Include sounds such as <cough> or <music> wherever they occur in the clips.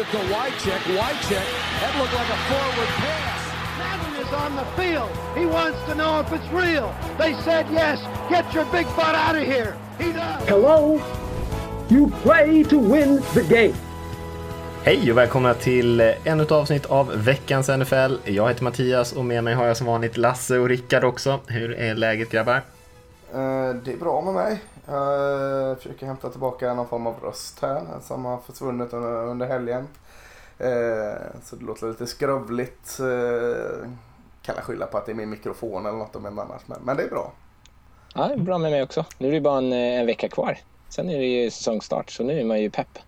it to Wycheck. Wycheck, that looked like a forward pass. Madden is on the field. He wants to know if it's real. They said yes. Get your big butt out of here. He does. Hello? You play to win the game. Hej och välkomna till ännu ett avsnitt av veckans NFL. Jag heter Mattias och med mig har jag som vanligt Lasse och Rickard också. Hur är läget grabbar? Eh, Det är bra med mig. Jag försöker hämta tillbaka någon form av röst här som har försvunnit under, under helgen. Eh, Så det låter lite skrovligt. Eh, Kan jag skylla på att det är min mikrofon eller något om en annars. Men, men det är bra. Ja, det är bra med mig också. Nu är det bara en, en vecka kvar. Sen är det ju säsongstart, så nu är man ju pepp.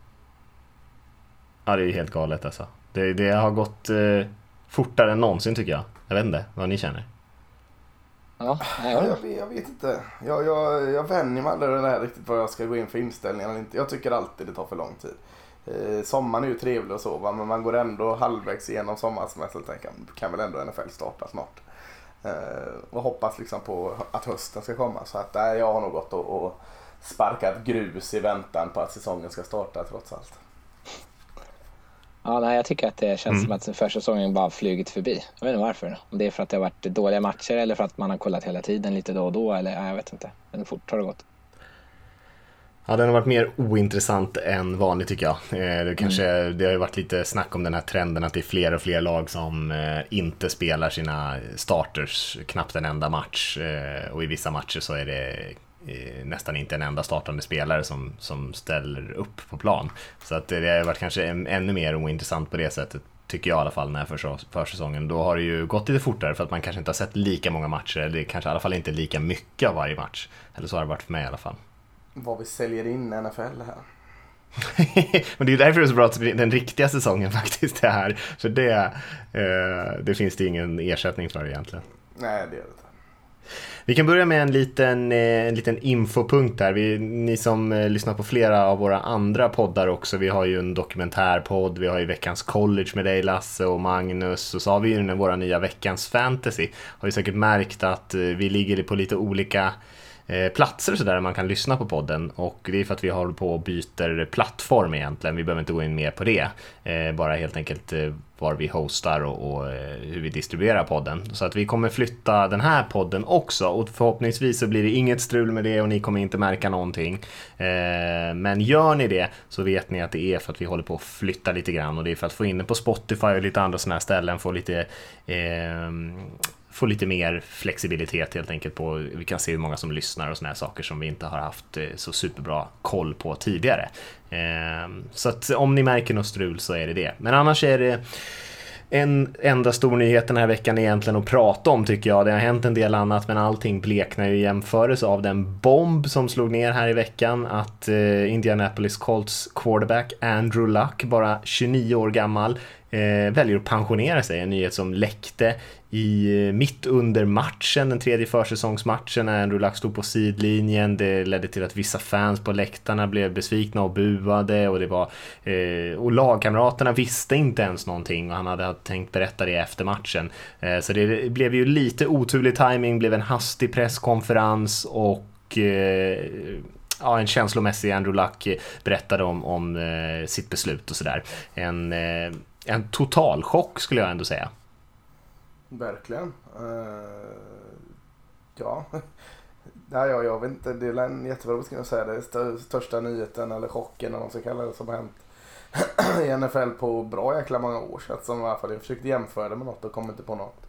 Ja, det är ju helt galet alltså. Det, det har gått eh, fortare än någonsin tycker jag. Jag vet inte vad ni känner. Ja, jag, vet- jag vet inte. Jag, jag, jag vänjer mig aldrig vid här riktigt vad jag ska gå in för inställningar eller inte. Jag tycker alltid det tar för lång tid. Eh, sommaren är ju trevlig och så va? men man går ändå halvvägs igenom sommarsemestern och tänker kan väl ändå NFL starta snart. Eh, och hoppas liksom på att hösten ska komma. Så att nej, jag har nog gått och, och sparkat grus i väntan på att säsongen ska starta trots allt ja, nej, jag tycker att det känns Mm. som att försäsongen bara flugit förbi. Jag vet inte varför. Om det är för att det har varit dåliga matcher eller för att man har kollat hela tiden lite då och då. Eller, nej, jag vet inte. Men fort har det gått. Ja, den har varit mer ointressant än vanligt tycker jag. Eh, Det, kanske, det har ju varit lite snack om den här trenden att det är fler och fler lag som eh, inte spelar sina starters knappt en enda match. Eh, Och i vissa matcher så är det nästan inte en enda startande spelare som, som ställer upp på plan. Så att det har varit kanske ännu mer ointressant på det sättet. Tycker jag i alla fall den här förså- försäsongen. Då har det ju gått lite fortare för att man kanske inte har sett lika många matcher. Eller kanske i alla fall inte lika mycket av varje match. Eller så har det varit för mig i alla fall. Vad vi säljer in NFL här. <laughs> Men det är därför det är så bra att den riktiga säsongen <laughs> faktiskt är här. För det, eh, det finns det ingen ersättning för egentligen. Nej, det gör det inte. Vi kan börja med en liten, eh, en liten infopunkt här. Vi, ni som eh, lyssnar på flera av våra andra poddar också. Vi har ju en dokumentärpodd, vi har ju Veckans College med dig Lasse och Magnus. Och så har vi ju den nya Veckans Fantasy. Har ju säkert märkt att eh, vi ligger på lite olika Eh, platser så där man kan lyssna på podden och det är för att vi håller på och byter plattform egentligen. Vi behöver inte gå in mer på det. Eh, bara helt enkelt eh, var vi hostar och, och hur vi distribuerar podden. Så att vi kommer flytta den här podden också och förhoppningsvis så blir det inget strul med det och ni kommer inte märka någonting. Men gör ni det så vet ni att det är för att vi håller på att flytta lite grann och det är för att få in det på Spotify och lite andra sådana här ställen, få lite eh, få lite mer flexibilitet helt enkelt på, vi kan se hur många som lyssnar och såna här saker som vi inte har haft eh, så superbra koll på tidigare. Ehm, så att om ni märker något strul så är det det. Men annars är det en enda stor nyhet den här veckan egentligen att prata om tycker jag. Det har hänt en del annat men allting bleknar ju i jämförelse av den bomb som slog ner här i veckan att eh, Indianapolis Colts quarterback Andrew Luck, bara 29 år gammal, eh, väljer att pensionera sig. En nyhet som läckte i, eh, mitt under matchen, den tredje försäsongsmatchen när Andrew Luck stod på sidlinjen. Det ledde till att vissa fans på läktarna blev besvikna och buade och det var eh, och lagkamraterna visste inte ens någonting och han hade tänkt berätta det efter matchen. Eh, så det blev ju lite oturlig timing, blev en hastig presskonferens och eh, ja, en känslomässig Andrew Luck berättade om, om eh, sitt beslut och sådär. En, eh, en total chock skulle jag ändå säga. Verkligen. Uh, ja. <laughs> Nej, jag, jag vet inte, det är en jättebra beskrivning att säga det. är Största nyheten eller chocken eller vad man ska kalla det som har hänt <clears throat> i NFL på bra jäkla många år. Så att som i alla fall jag försökte jämföra det med något och kom inte på något.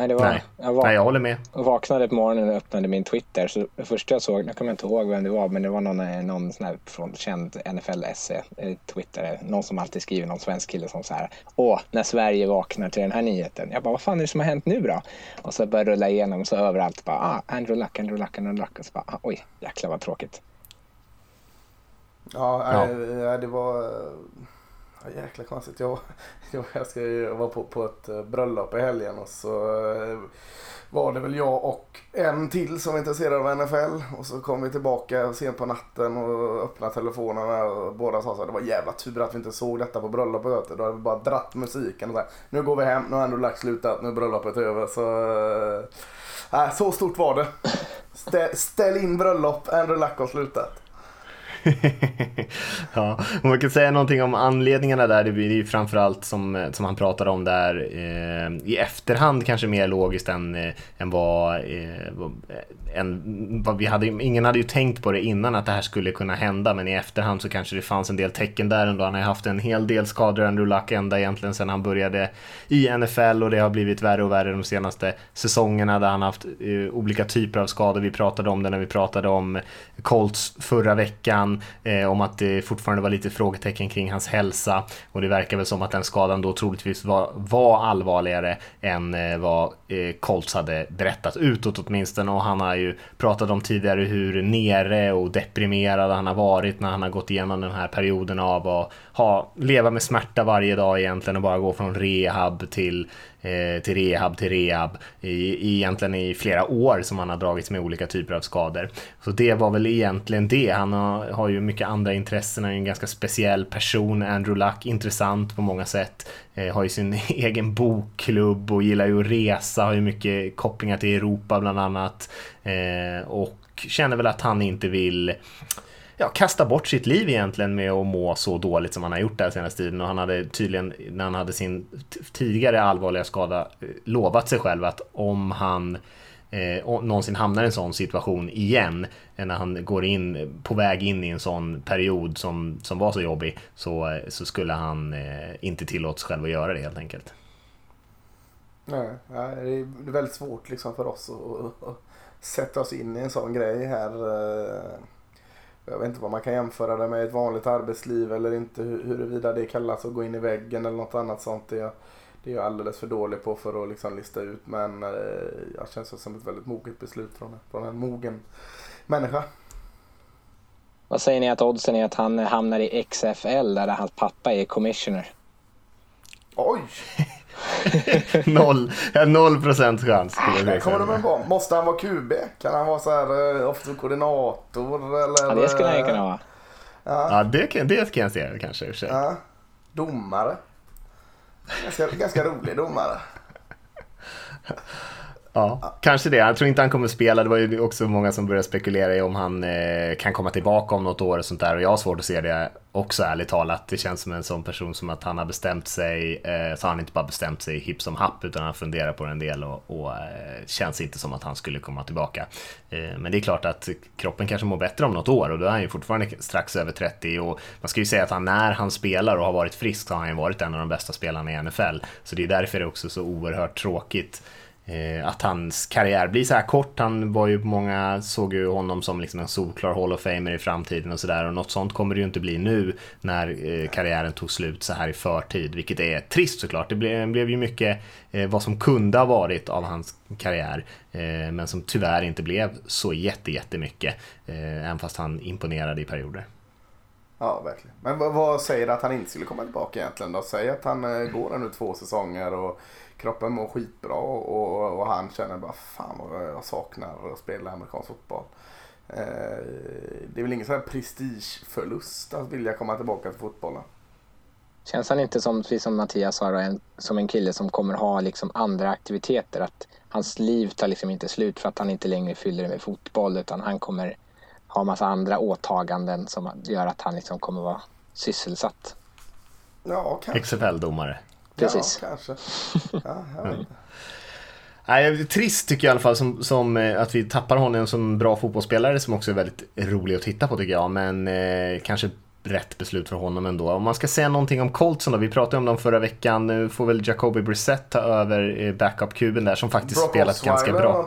Nej, det var, Nej. Jag, var, Nej, jag håller med. jag vaknade på morgonen och öppnade min Twitter. Så det första jag såg, nu kommer jag inte ihåg vem det var, men det var någon, eh, någon sån här från känd NFL-SE, eh, Twitter, någon som alltid skriver, någon svensk kille som så här, åh, när Sverige vaknar till den här nyheten. Jag bara, vad fan är det som har hänt nu då? Och så började jag rulla igenom så överallt bara, ah, Andrew Luck, Andrew Luck, Andrew Luck. Och så bara, ah, oj, jäklar vad tråkigt. Ja, Ja. ja. det var ja, jäkla konstigt. Jag, <laughs> jag, ska ju vara på, på ett eh, bröllop i helgen och så eh, var det väl jag och en till som var intresserad av NFL. Och så kom vi tillbaka sent på natten och öppnade telefonerna och båda sa så här, det var jävla tur att vi inte såg detta på bröllopet. Då hade vi bara dratt musiken och så här, nu går vi hem, nu har ändå lagt slutat, nu är bröllopet över. Så, äh, så stort var det. Stä, ställ in bröllop, Andrew Luck har slutat. <laughs> ja, om man kan säga någonting om anledningarna där, det blir ju framförallt som, eh, som han pratar om där eh, i efterhand kanske mer logiskt än, eh, än vad, eh, en, vad vi hade, ingen hade ju tänkt på det innan att det här skulle kunna hända, men i efterhand så kanske det fanns en del tecken där ändå. Han har haft en hel del skador, Andrew Luck, ända egentligen sedan han började i NFL och det har blivit värre och värre de senaste säsongerna där han haft uh, olika typer av skador. Vi pratade om det när vi pratade om Colts förra veckan, eh, om att det fortfarande var lite frågetecken kring hans hälsa och det verkar väl som att den skadan då troligtvis var, var allvarligare än eh, vad eh, Colts hade berättat utåt åtminstone och han har ju pratat om tidigare hur nere och deprimerad han har varit när han har gått igenom den här perioden av att ha, leva med smärta varje dag egentligen och bara gå från rehab till eh, till rehab till rehab i, egentligen i flera år som han har dragits med olika typer av skador. Så det var väl egentligen det. Han har, har ju mycket andra intressen, han är en ganska speciell person, Andrew Luck, intressant på många sätt. Eh, har ju sin <laughs> egen bokklubb och gillar ju att resa, har ju mycket kopplingar till Europa bland annat. Eh, och känner väl att han inte vill ja, kasta bort sitt liv egentligen med att må så dåligt som han har gjort den senaste tiden och han hade tydligen när han hade sin tidigare allvarliga skada eh, lovat sig själv att om han eh, någonsin hamnar i en sån situation igen eh, när han går in eh, på väg in i en sån period som, som var så jobbig så, så skulle han eh, inte tillåta sig själv att göra det helt enkelt. Nej, det är väldigt svårt liksom för oss att, att sätta oss in i en sån grej här. Jag vet inte vad man kan jämföra det med ett vanligt arbetsliv eller inte huruvida det kallas att gå in i väggen eller något annat sånt. Det är, det är jag alldeles för dålig på för att liksom lista ut men eh, jag känns som ett väldigt moget beslut från, från en mogen människa. Vad säger ni att oddsen är att han hamnar i XFL där hans pappa är commissioner? Oj! <laughs> <laughs> noll, noll procent chans. Kommer de på. Måste han vara QB? Kan han vara så här uh, offensiv koordinator? Eller, ja, det skulle han kunna vara. Ja, ja det, kan, det kan jag se kanske i och för sig. Ja. Domare. Ganska, ganska rolig domare. <laughs> Ja, kanske det. Jag tror inte han kommer spela. Det var ju också många som började spekulera i om han eh, kan komma tillbaka om något år och sånt där. Och jag har svårt att se det också ärligt talat. Det känns som en sån person som att han har bestämt sig, eh, så han inte bara bestämt sig hipp som happ utan han funderar på det en del och, och eh, känns inte som att han skulle komma tillbaka. Eh, men det är klart att kroppen kanske mår bättre om något år och då är han ju fortfarande strax över 30 och man ska ju säga att han när han spelar och har varit frisk så har han ju varit en av de bästa spelarna i NFL. Så det är därför det är också så oerhört tråkigt Eh, att hans karriär blir så här kort. Han var ju, många såg ju honom som liksom en solklar Hall of Famer i framtiden och sådär. Och något sånt kommer det ju inte bli nu när eh, karriären tog slut så här i förtid. Vilket är trist såklart. Det blev, blev ju mycket eh, vad som kunde ha varit av hans karriär. Eh, men som tyvärr inte blev så jätte, jättemycket. Eh, även fast han imponerade i perioder. Ja, verkligen. Men vad, säger säger att han inte skulle komma tillbaka egentligen då? Säg att han eh, går nu två säsonger och kroppen mår skitbra och, och han känner bara fan vad jag saknar att spela amerikansk fotboll. Eh, det är väl ingen sån här prestigeförlust att vilja komma tillbaka till fotbollen. Känns han inte som, precis som Mattias sa, en, som en kille som kommer ha liksom andra aktiviteter? Att hans liv tar liksom inte slut för att han inte längre fyller det med fotboll utan han kommer ha massa andra åtaganden som gör att han liksom kommer vara sysselsatt. Ja, kanske. XFL-domare. Precis. Ja, kanske. <laughs> Ja, jag vet inte. Nej, trist tycker jag i alla fall som, som, eh, att vi tappar honom som bra fotbollsspelare som också är väldigt rolig att titta på tycker jag. Men eh, kanske rätt beslut för honom ändå. Om man ska säga någonting om Coltson då, vi pratade om dem förra veckan. Nu får väl Jacoby Brissett ta över eh, backup-kuben där som faktiskt Brock spelat ganska bra.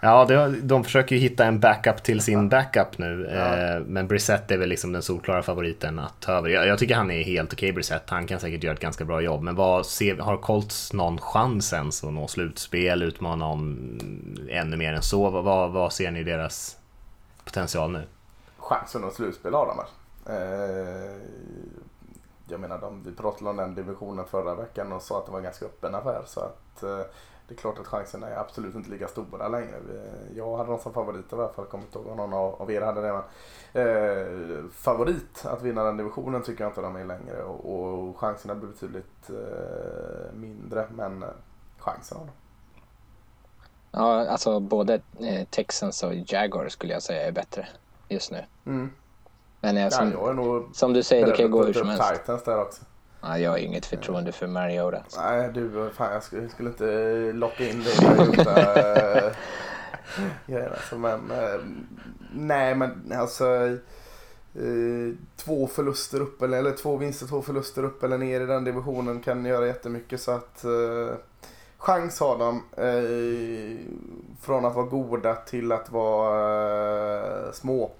Ja, det, de försöker ju hitta en backup till sin backup nu. Ja. Eh, men Brissett är väl liksom den solklara favoriten att ta över. Jag, jag tycker han är helt okej okay, Brissett. Han kan säkert göra ett ganska bra jobb. Men vad, ser, har Colts någon chans ens att nå slutspel, utmana om ännu mer än så? Vad, vad ser ni deras potential nu? Chansen att nå slutspel har de eh, Jag menar, de, vi pratade om den divisionen förra veckan och sa att det var en ganska öppen affär. Så att eh, det är klart att chanserna är absolut inte lika stora längre. Jag hade dem som favoriter i alla fall. Kommer inte ihåg om någon av er hade det. Men, eh, favorit att vinna den divisionen tycker jag inte de är längre. Och, och chanserna blir betydligt eh, mindre. Men eh, chansen har de. Ja, alltså både eh, Texans och Jaguars skulle jag säga är bättre just nu. Mm. Men jag, Ja, som, jag är nog som du säger, det kan ju gå hur som helst. Titans där också. Ja, jag har inget förtroende för Mariota. Nej du, fan jag skulle, skulle inte locka in dig i Mariota <laughs> alltså, men eh, nej men alltså eh, två förluster upp eller, eller två vinster, två förluster upp eller ner i den divisionen kan göra jättemycket så att eh, chans har de eh, från att vara goda till att vara eh, små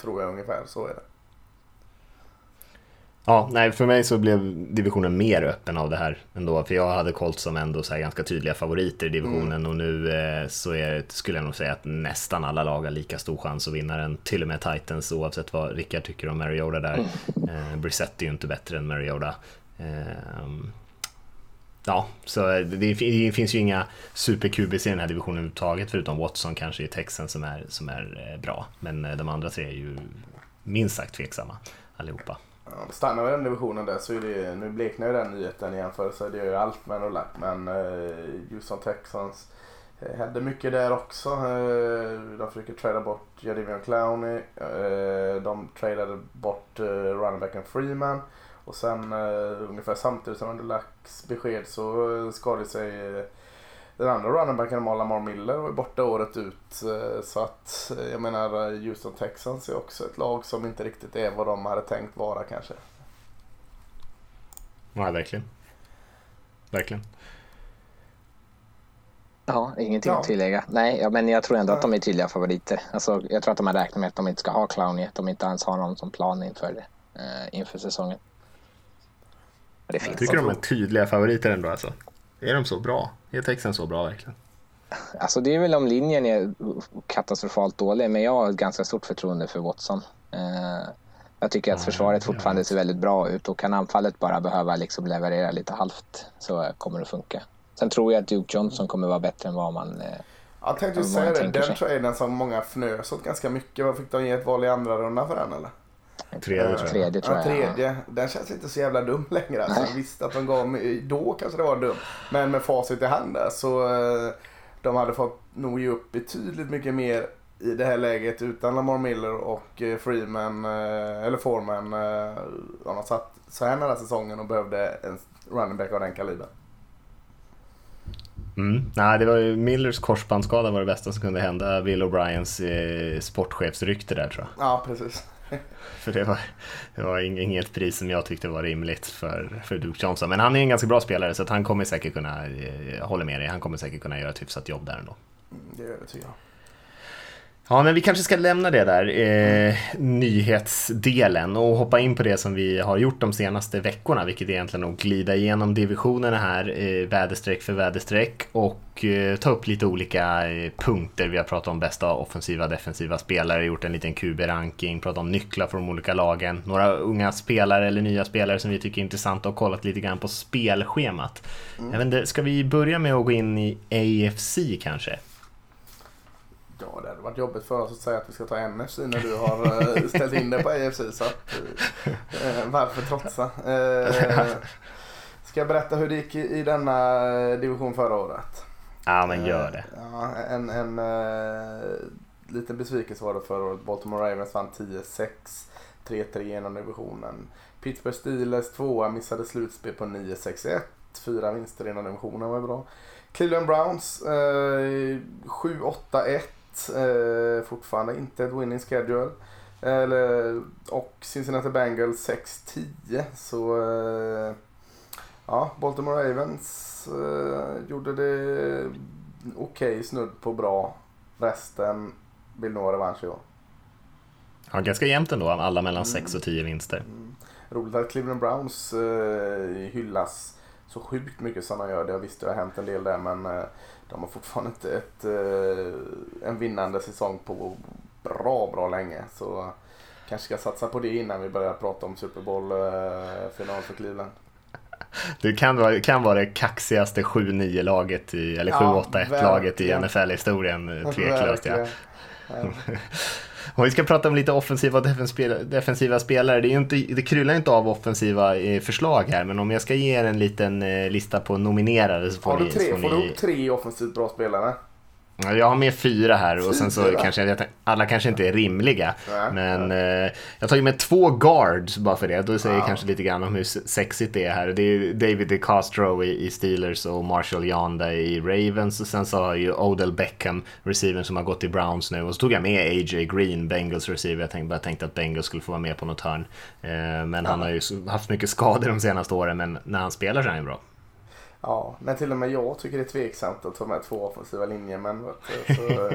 tror jag ungefär så är det. Ja, nej, för mig så blev divisionen mer öppen av det här ändå. För jag hade Colts som ändå så ganska tydliga favoriter i divisionen Mm. och nu eh, så är, skulle jag nog säga att nästan alla lag har lika stor chans att vinna den. Till och med Titans oavsett vad Rickard tycker om Mariota där. Eh, Brissett är ju inte bättre än Mariota. Eh, ja, så det, det finns ju inga super-QBs i den här divisionen överhuvudtaget förutom Watson kanske i Texans som är, som är eh, bra. Men eh, de andra tre är ju minst sagt tveksamma allihopa. Stannar vi den divisionen där så är det, nu bleknar ju den nyheten i jämförelse, det gör ju allt med en. Men eh, Houston Texans eh, hände mycket där också. Eh, de försöker trada bort Jadivion Clowney. Eh, de tradade bort eh, runningbacken Freeman. Och sen eh, ungefär samtidigt som Rolax besked så eh, skadade sig eh, den andra runningbacken Lamar Miller var borta året ut. eh, Så att eh, jag menar Houston Texans är också ett lag som inte riktigt är vad de hade tänkt vara kanske. Ja, verkligen. Verkligen. Ja, ingenting Ja. att tillägga. Nej, ja, men jag tror ändå att de är tydliga favoriter. Alltså, jag tror att de har räknat med att de inte ska ha Clowny, att de inte ens har någon som plan inför, eh, inför säsongen. Det finns. Tycker de är tydliga favoriter ändå alltså? Är de så bra? Är Texans så bra verkligen? Alltså, det är väl om linjen är katastrofalt dålig, men jag har ett ganska stort förtroende för Watson. Eh, jag tycker att försvaret fortfarande ser väldigt bra ut och kan anfallet bara behöva liksom leverera lite halvt så kommer det funka. Sen tror jag att Duke Johnson kommer vara bättre än vad man... Eh, Jag tänkte ju säga det, den traden som många fnös åt ganska mycket. Vad fick de ge ett val i andra rundan för den eller? Tredje tror jag. tredje tror ja, jag. tredje. Den känns inte så jävla dum längre. Alltså, visst att de gav mig, då kanske det var dumt. Men med facit i hand där så eh, de hade fått nog ge upp betydligt mycket mer i det här läget utan Lamar Miller och eh, Freeman eh, eller Foreman. eh, de satt så här nära säsongen och behövde en running back av den kalibern. Mm. Nej, det var ju Millers korsbandsskada var det bästa som kunde hända Bill O'Briens eh, sportchefsrykte där tror jag. Ja, precis. <laughs> För det var, det var inget pris som jag tyckte var rimligt för, för Duke Johnson. Men han är en ganska bra spelare så att han kommer säkert kunna, eh, jag håller med dig, han kommer säkert kunna göra ett hyfsat jobb där ändå. Mm, det det tycker jag. Ja, men vi kanske ska lämna det där, eh, nyhetsdelen och hoppa in på det som vi har gjort de senaste veckorna, vilket är egentligen att glida igenom divisionerna här, eh, väderstreck för väderstreck och eh, ta upp lite olika eh, punkter. Vi har pratat om bästa offensiva defensiva spelare, gjort en liten QB-ranking, pratat om nycklar från de olika lagen, några unga spelare eller nya spelare som vi tycker är intressanta och kollat lite grann på spelschemat. Jag vet inte, ska vi börja med att gå in i AFC kanske? Ja, det hade varit jobbigt för oss att säga att vi ska ta NFC när du har eh, ställt in det på AFC. Så att, eh, varför trotsa? Eh, ska jag berätta hur det gick i, i denna division förra året? Ja, men gör det. Eh, Ja, en en eh, liten besvikelse var det förra året. Baltimore Ravens vann 10-6. 3-3 genom divisionen. Pittsburgh Steelers tvåa missade slutspel på 9-6-1. Fyra vinster inom divisionen var bra. Cleveland Browns eh, 7-8-1. Eh, fortfarande inte ett winning schedule. Eller, och Cincinnati Bengals 6-10. Så eh, ja, Baltimore Ravens eh, gjorde det okej snudd på bra. Resten vill nog ha revansch i år. Ja, ganska jämnt ändå, alla mellan 6 och 10 vinster. Roligt att Cleveland Browns eh, hyllas så sjukt mycket som de gör. Det har visst det har hänt en del där men eh, de har fortfarande inte ett, eh, en vinnande säsong på bra, bra länge. Så kanske ska satsa på det innan vi börjar prata om Super Bowl-final för Cleveland. Det kan vara, kan vara det kaxigaste 7-9-laget, i, eller Ja, 7-8-1-laget i verkligen. NFL-historien, eh, tveklöst. Ja. Ja. Om vi ska prata om lite offensiva och defensiva, spelare, det, är inte, det kryllar inte av offensiva förslag här, men om jag ska ge er en liten eh, lista på nominerade så får du ni... tre, så får ni du upp tre offensivt bra spelare? Ja, Jag har med fyra här och sen så Fyra? kanske jag, alla kanske inte är rimliga. Nej, men eh, jag har tagit med två guards bara för det. Då säger Ja. kanske lite grann om hur sexigt det är här. Det är David DeCastro i, i Steelers och Marshall Yanda i Ravens. Och sen så har ju Odell Beckham, receivern som har gått till Browns nu. Och så tog jag med AJ Green, Bengals receiver. Jag tänkte, bara tänkte att Bengals skulle få vara med på något hörn. Eh, men han har ju haft mycket skador de senaste åren, men när han spelar så är han bra. Ja, men till och med jag tycker det är tveksamt att ta med två offensiva linjer. Men vet du, så,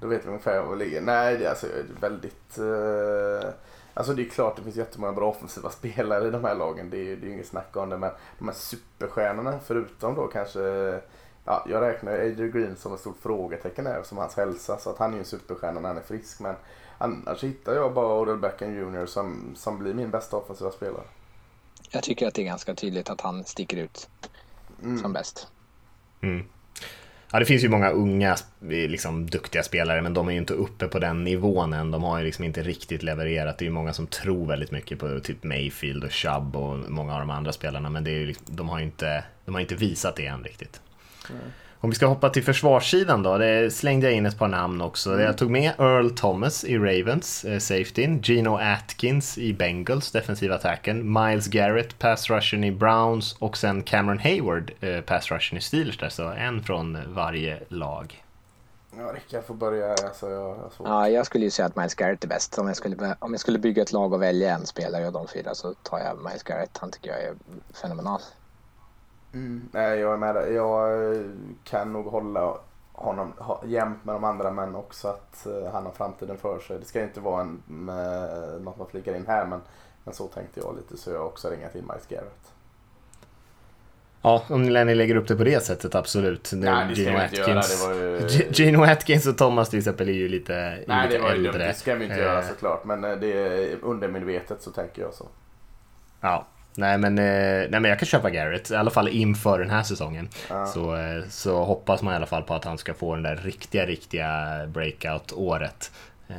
då vet vi ungefär var vi ligger. Nej, det är alltså väldigt... Eh, alltså det är klart det finns jättemånga bra offensiva <laughs> spelare i de här lagen. Det är, det är ju inget snack om det. Men de här superstjärnorna, förutom då kanske... Ja, jag räknar Adrian Green som ett stort frågetecken här, som hans hälsa. Så att han är ju en superstjärna när han är frisk. Men annars hittar jag bara Odell Beckham Jr som, som blir min bästa offensiva spelare. Jag tycker att det är ganska tydligt att han sticker ut som bäst. Mm. Ja, det finns ju många unga, liksom, duktiga spelare, men de är ju inte uppe på den nivån än. De har ju liksom inte riktigt levererat. Det är ju många som tror väldigt mycket på typ Mayfield och Chubb och många av de andra spelarna, men det är ju, liksom- de har ju inte, de har inte visat det än riktigt. Om vi ska hoppa till försvarssidan då, det slängde jag in ett par namn också. Jag tog med Earl Thomas i Ravens, eh, safetyn, Gino Atkins i Bengals, defensiva attacken, Miles Garrett, pass rushen i Browns och sen Cameron Hayward, eh, pass rushen i Steelers där, så en från varje lag. Ja, Rickard får börja. Alltså, jag svårt. Ja, jag skulle ju säga att Miles Garrett är bäst. Om jag skulle, om jag skulle bygga ett lag och välja en spelare av de fyra så tar jag Miles Garrett. Han tycker jag är fenomenal. Mm, nej, jag är med dig. Jag eh, kan nog hålla honom jämnt med de andra men också att eh, han har framtiden för sig. Det ska inte vara en, med, något man flikar in här men, men så tänkte jag lite så jag också ringa till Miles Garrett. Ja, om ni lägger upp det på det sättet, absolut. Nej, det ska vi inte göra. Det var ju... <laughs> Gino Atkins och Thomas till exempel är ju lite, Nej, lite det var ju dumt. äldre. Det ska vi inte Eh, göra såklart. Men eh, det är undermedvetet så tänker jag så. Ja, nej men, eh, nej men jag kan köpa Garrett, i alla fall inför den här säsongen. Så, eh, så hoppas man i alla fall på att han ska få den där riktiga, riktiga breakout-året. Eh,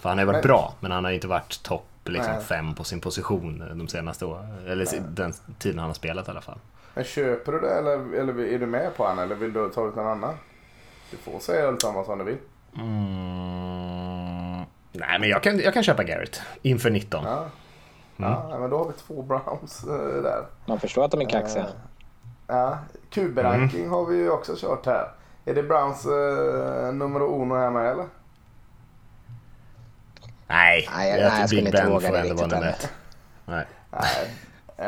För han har ju varit Men- bra, men han har ju inte varit topp liksom, Nej. fem på sin position de senaste åren. Eller den tiden han har spelat i alla fall. Men köper du det eller, eller är du med på han eller vill du ta ut någon annan? Du får säga Thomas om du vill. Mm. Nej, men jag kan, jag kan köpa Garrett inför 19. Ja. Ja, men då har vi två Browns eh, där. Man förstår att de är kaxiga. Ja, QB-ranking har vi ju också kört här. Är det Browns eh, nummer uno här med eller? Nej, Nej, jag, nej, tror jag skulle inte våga det vara riktigt ett. Nej. Nej,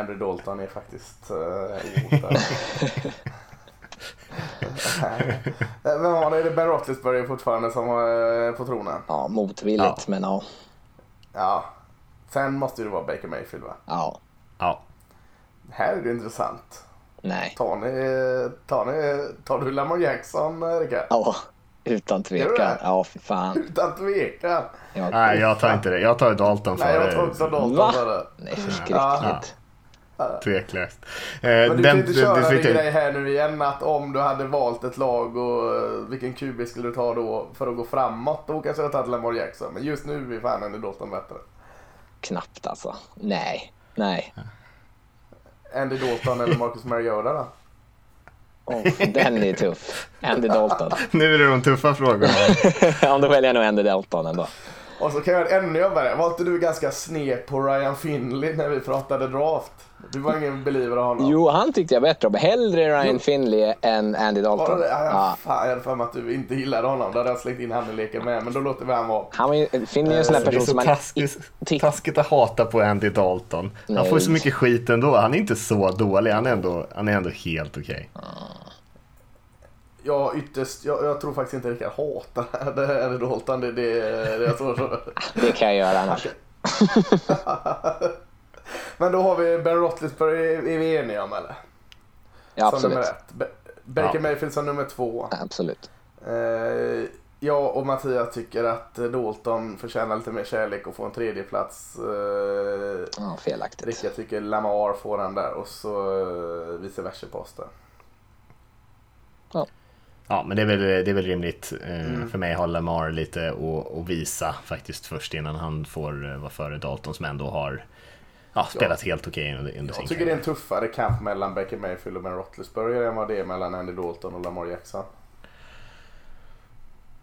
Andrew Dalton är faktiskt där. <laughs> Nej. Vem var det? Är det Ben Roethlisberger fortfarande som är på tronen? Ja, motvilligt, Ja. men ja. Ja. Sen måste det vara Baker Mayfield va? ja. Ja. Här är det intressant. Nej. Tar, ni, tar, ni, tar du Lamar Jackson, Rickard? Ja, utan tvekan. det? Ja, för fan. Utan tvekan. Jag, Nej, jag tar inte det. Jag tar Dalton Nej, jag före. tar också Dalton Va? för det. Nej, förskräckligt. Tveklöst. Eh, Men du kan inte köra inte- grej här nu igen att om du hade valt ett lag och eh, vilken QB skulle du ta då för att gå framåt? Då kanske jag hade tagit Lamar Jackson. Men just nu är fan Andy Dalton bättre. Knappt alltså. Nej. Nej. Andy Dalton eller Marcus Mariota då? Oh, den är tuff. Andy Dalton. <laughs> Nu är det de tuffa frågorna. <laughs> ja, då väljer jag nog Andy Dalton ändå. Och så kan jag göra det ännu jobbigare. Var inte du ganska sned på Ryan Finley när vi pratade draft? Du var ingen believer av honom. Jo, han tyckte jag bättre om. Hellre Ryan Finley än Andy Dalton. det det? Ja, Ja. Fan, jag hade för mig att du inte gillade honom. Då hade jag slängt in han i leken med. Men då låter vi han vara. Han var ju, Finley är en sån där Det är person så som man... taskigt, Titt- taskigt att hata på Andy Dalton. Han Nej. får ju så mycket skit ändå. Han är inte så dålig. Han är ändå, han är ändå helt okej. Jag ytterst, jag, jag tror faktiskt inte Rickard hatar <laughs> det här Andy Dalton. Det, det, det, jag tror så. <laughs> Det kan jag göra annars. <laughs> Men då har vi Ben Roethlisberger, är vi eniga om eller? Ja, Som nummer absolut. ett. Be- Baker Ja. Mayfield som nummer två. Absolut. Eh, jag och Mattias tycker att Dalton förtjänar lite mer kärlek och får en tredje plats. Eh, Ja, felaktigt. Rickard tycker Lamar får den där och så eh, vice versa på oss där. Ja, men det är väl, det är väl rimligt. Eh, Mm. För mig har Lamar lite att, att visa faktiskt först innan han får eh, vara före Dalton som ändå har ja, spelat helt okej under, under sin Jag tycker det är en tuffare kamp mellan Baker Mayfield och Ben Roethlisberger än vad det är mellan Andy Dalton och Lamar Jackson.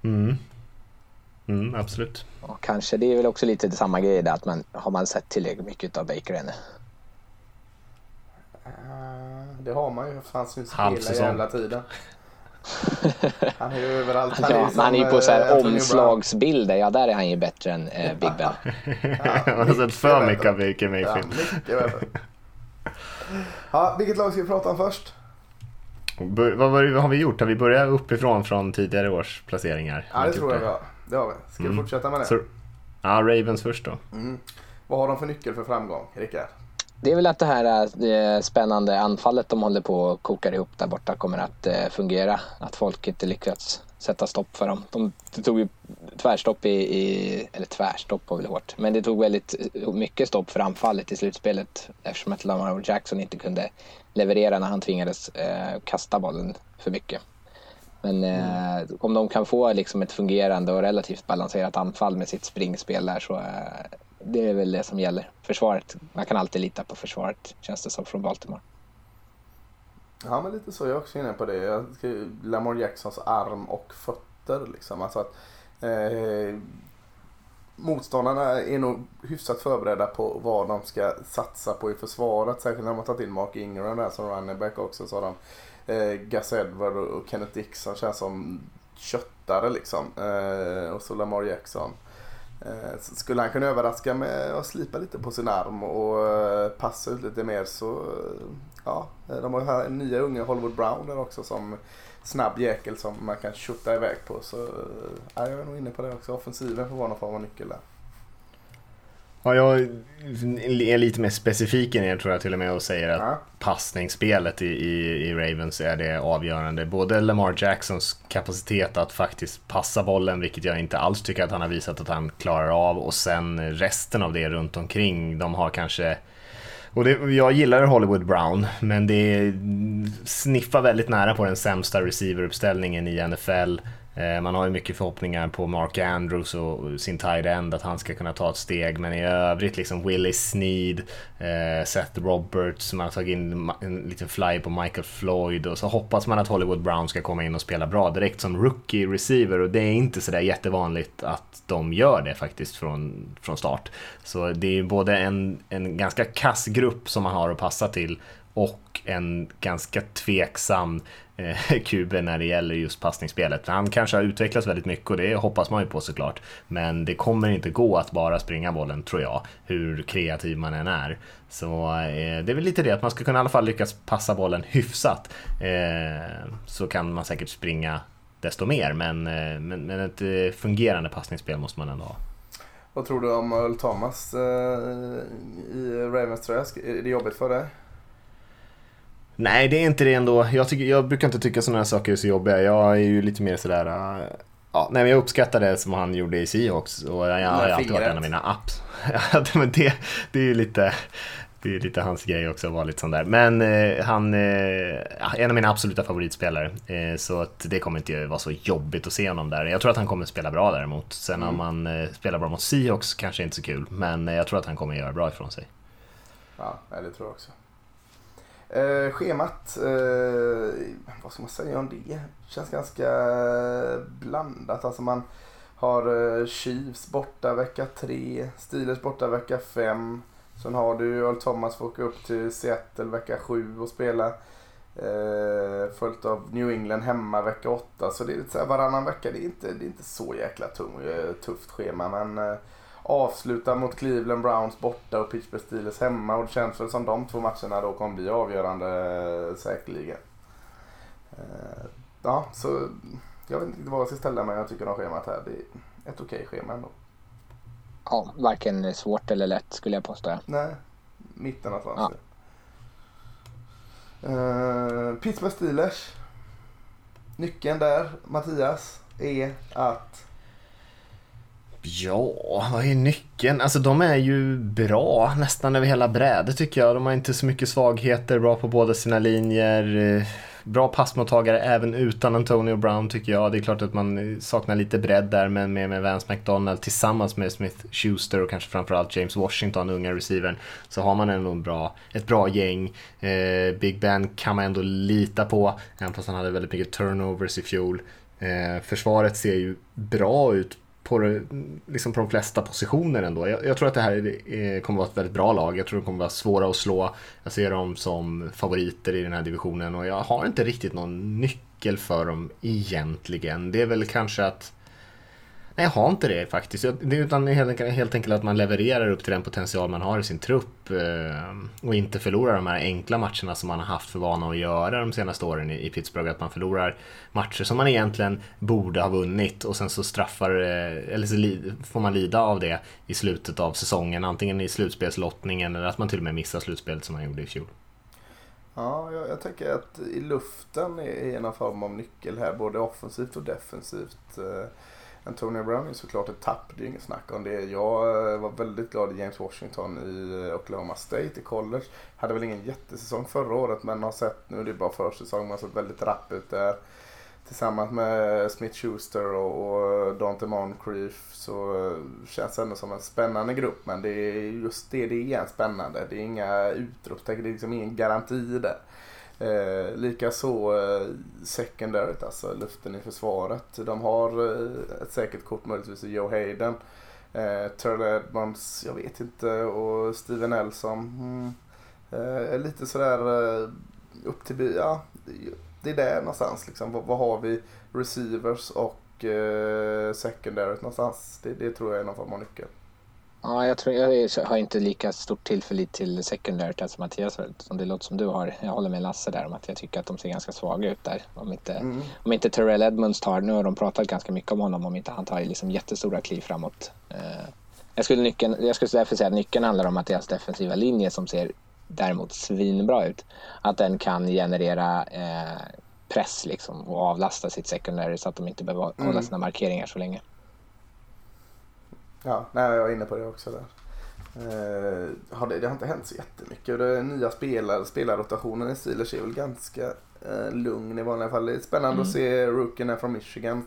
Mm. Mm, absolut. Och kanske det är väl också lite samma grej där att man har man sett tillräckligt mycket av Baker ännu. Uh, det har man ju. För han syns Halv hela jävla tiden. Han är ju överallt. Ja, är men som, han är ju på så eh, här Brown. omslagsbilder, ja där är han ju bättre än eh, Big Ben. <laughs> Jag har sett för mycket av Baker Ja, Mayfield. mycket bättre. <laughs> Ja, vilket lag ska vi prata om först? Bör- Vad, vad har vi gjort? Har vi börjat uppifrån från tidigare års placeringar? Ja, det tror jag vi har. Det har vi. Ska vi Mm. fortsätta med det? Så, ja, Ravens först då. Mm. Vad har de för nyckel för framgång, Rickard? Det är väl att det här eh, spännande anfallet de håller på att koka ihop där borta kommer att eh, fungera. Att folk inte lyckats sätta stopp för dem. De det tog ju tvärstopp i, i, eller tvärstopp var väl hårt, men det tog väldigt eh, mycket stopp för anfallet i slutspelet eftersom att Lamar Jackson inte kunde leverera när han tvingades eh, kasta bollen för mycket. Men eh, om de kan få liksom ett fungerande och relativt balanserat anfall med sitt springspel där så eh, det är väl det som gäller. Försvaret, man kan alltid lita på försvaret känns det som från Baltimore. Ja, men lite så. Jag är också inne på det. Jag ska, Lamar Jacksons arm och fötter liksom. Alltså att, eh, motståndarna är nog hyfsat förberedda på vad de ska satsa på i försvaret. Särskilt när de har tagit in Mark Ingram där som running back också. Så har de eh, Gus Edward och Kenneth Dixon känns som köttare liksom. Eh, och så Lamar Jackson. Eh, skulle han kunna överraska med att slipa lite på sin arm och eh, passa ut lite mer så eh, ja, de har ju här nya unga Hollywood Brown där också som snabb jäkel som man kan tjutta iväg på. Så ja, jag är nog inne på det också. Offensiven får vara någon form av nyckel där. Ja, jag är lite mer specifik än er tror jag till och med och säger att Ja. passningsspelet i, i, i Ravens är det avgörande. Både Lamar Jacksons kapacitet att faktiskt passa bollen, vilket jag inte alls tycker att han har visat att han klarar av, och sen resten av det runt omkring. De har kanske och det, jag gillar Hollywood Brown, men det sniffar väldigt nära på den sämsta receiveruppställningen i NFL. Eh, man har ju mycket förhoppningar på Mark Andrews och sin tight end att han ska kunna ta ett steg men i övrigt liksom Willie Sneed, eh, Seth Roberts, man har tagit in en liten fly på Michael Floyd och så hoppas man att Hollywood Brown ska komma in och spela bra direkt som rookie receiver och det är inte sådär jättevanligt att de gör det faktiskt från, från start. Så det är ju både en, en ganska kass grupp som man har att passa till och en ganska tveksam eh, <laughs> Kube när det gäller just passningsspelet. Han kanske har utvecklats väldigt mycket och det hoppas man ju på såklart. Men det kommer inte gå att bara springa bollen tror jag, hur kreativ man än är. Så eh, det är väl lite det att man ska kunna i alla fall lyckas passa bollen hyfsat. Eh, så kan man säkert springa desto mer, men, eh, men, men ett eh, fungerande passningsspel måste man ändå ha. Vad tror du om Earl Thomas eh, i Ravens tröja? Är det jobbigt för dig? Nej, det är inte det ändå. Jag, tycker, jag brukar inte tycka sådana här saker är så jobbiga. Jag är ju lite mer sådär... äh, Ja, nej, men jag uppskattar det som han gjorde i Seahawks och jag, jag har alltid varit en av mina apps. <laughs> Men det, det är ju lite... Det är lite hans grej också att vara lite sån där. Men eh, han är ja, en av mina absoluta favoritspelare. Eh, så att det kommer inte vara så jobbigt att se honom där. Jag tror att han kommer spela bra däremot. Sen om han eh, spelar bra mot Seahawks kanske inte så kul. Men eh, jag tror att han kommer göra bra ifrån sig. Ja, det tror jag också. Eh, schemat, eh, vad ska man säga om det? Känns ganska eh, blandat. Alltså man har eh, Chiefs borta vecka 3, Steelers borta vecka 5. Sen har du Earl Thomas får åka upp till Seattle vecka 7 och spela. Eh, följt av New England hemma vecka 8. Så det är lite så här varannan vecka. Det är inte, det är inte så jäkla tung, eh, tufft schema. Men eh, avsluta mot Cleveland Browns borta och Pittsburgh Steelers hemma. Och det känns väl som de två matcherna då kommer bli avgörande eh, säkerligen. Eh, ja, så jag vet inte vad jag ska ställa mig jag tycker om schemat här. Det är ett okej schema ändå. Ja, varken svårt eller lätt skulle jag påstå. Nej, mitten någonstans. Ja. Uh, Pittsburgh Steelers. Nyckeln där, Mattias, är att... Ja, vad är nyckeln? Alltså de är ju bra nästan över hela brädet tycker jag. De har inte så mycket svagheter, bra på båda sina linjer. Eh, bra passmottagare även utan Antonio Brown tycker jag. Det är klart att man saknar lite bredd där men med, med Vance McDonald tillsammans med Smith Schuster och kanske framförallt James Washington, unga receivern, så har man ändå en bra, ett bra gäng. Eh, Big Ben kan man ändå lita på, även fast han hade väldigt mycket turnovers i fjol. Eh, försvaret ser ju bra ut på, liksom på de flesta positioner ändå. Jag, jag tror att det här är, kommer att vara ett väldigt bra lag. Jag tror de kommer att vara svåra att slå. Jag ser dem som favoriter i den här divisionen och jag har inte riktigt någon nyckel för dem egentligen. Det är väl kanske att Nej, jag har inte det faktiskt. Det utan helt enkelt, helt enkelt att man levererar upp till den potential man har i sin trupp eh, och inte förlorar de här enkla matcherna som man har haft för vana att göra de senaste åren i Pittsburgh. Att man förlorar matcher som man egentligen borde ha vunnit och sen så straffar, eh, eller så får man lida av det i slutet av säsongen. Antingen i slutspelslottningen eller att man till och med missar slutspelet som man gjorde i fjol. Ja, jag, jag tänker att i luften är en form av nyckel här, både offensivt och defensivt. Eh, Antonio Brown är såklart ett tapp, det är inget snack om det. Jag eh, var väldigt glad i James Washington i eh, Oklahoma State i college. Hade väl ingen jättesäsong förra året men har sett, nu är det bara försäsong, men har sett väldigt rapp ut där. Tillsammans med Smith Schuster och, och eh, Dante Moncrief så känns det ändå som en spännande grupp. Men det är just det, det är spännande. Det är inga utropstecken, det är liksom ingen garanti där. Eh, Likaså eh, secondaryt, alltså luften i försvaret. De har eh, ett säkert kort möjligtvis i Joe Hayden. Eh, Turley Edmonds, jag vet inte, och Steven Nelson. Mm, eh, lite sådär eh, upp till, ja, det är där någonstans liksom. Vad, vad har vi? Receivers och eh, secondaryt någonstans. Det, det tror jag är någon form av nyckel. Ja, jag, tror, jag har inte lika stort tillförlit till secondary som Mattias som det låter som du har. Jag håller med Lasse där om att jag tycker att de ser ganska svaga ut där. Om inte, mm. om inte Terrell Edmonds tar, nu har de pratat ganska mycket om honom, om inte han tar liksom jättestora kliv framåt. Eh, jag skulle, nyckeln, jag skulle därför säga att nyckeln handlar om att deras defensiva linje som ser däremot svinbra ut, att den kan generera eh, press liksom och avlasta sitt secondary så att de inte behöver mm. hålla sina markeringar så länge. Ja, nej, jag är inne på det också där. Eh, har det, det, har inte hänt så jättemycket. Det nya spelare, spelarrotationen i Steelers är väl ganska eh, lugn i vanliga fall. Det är spännande mm. att se rookien från Michigan.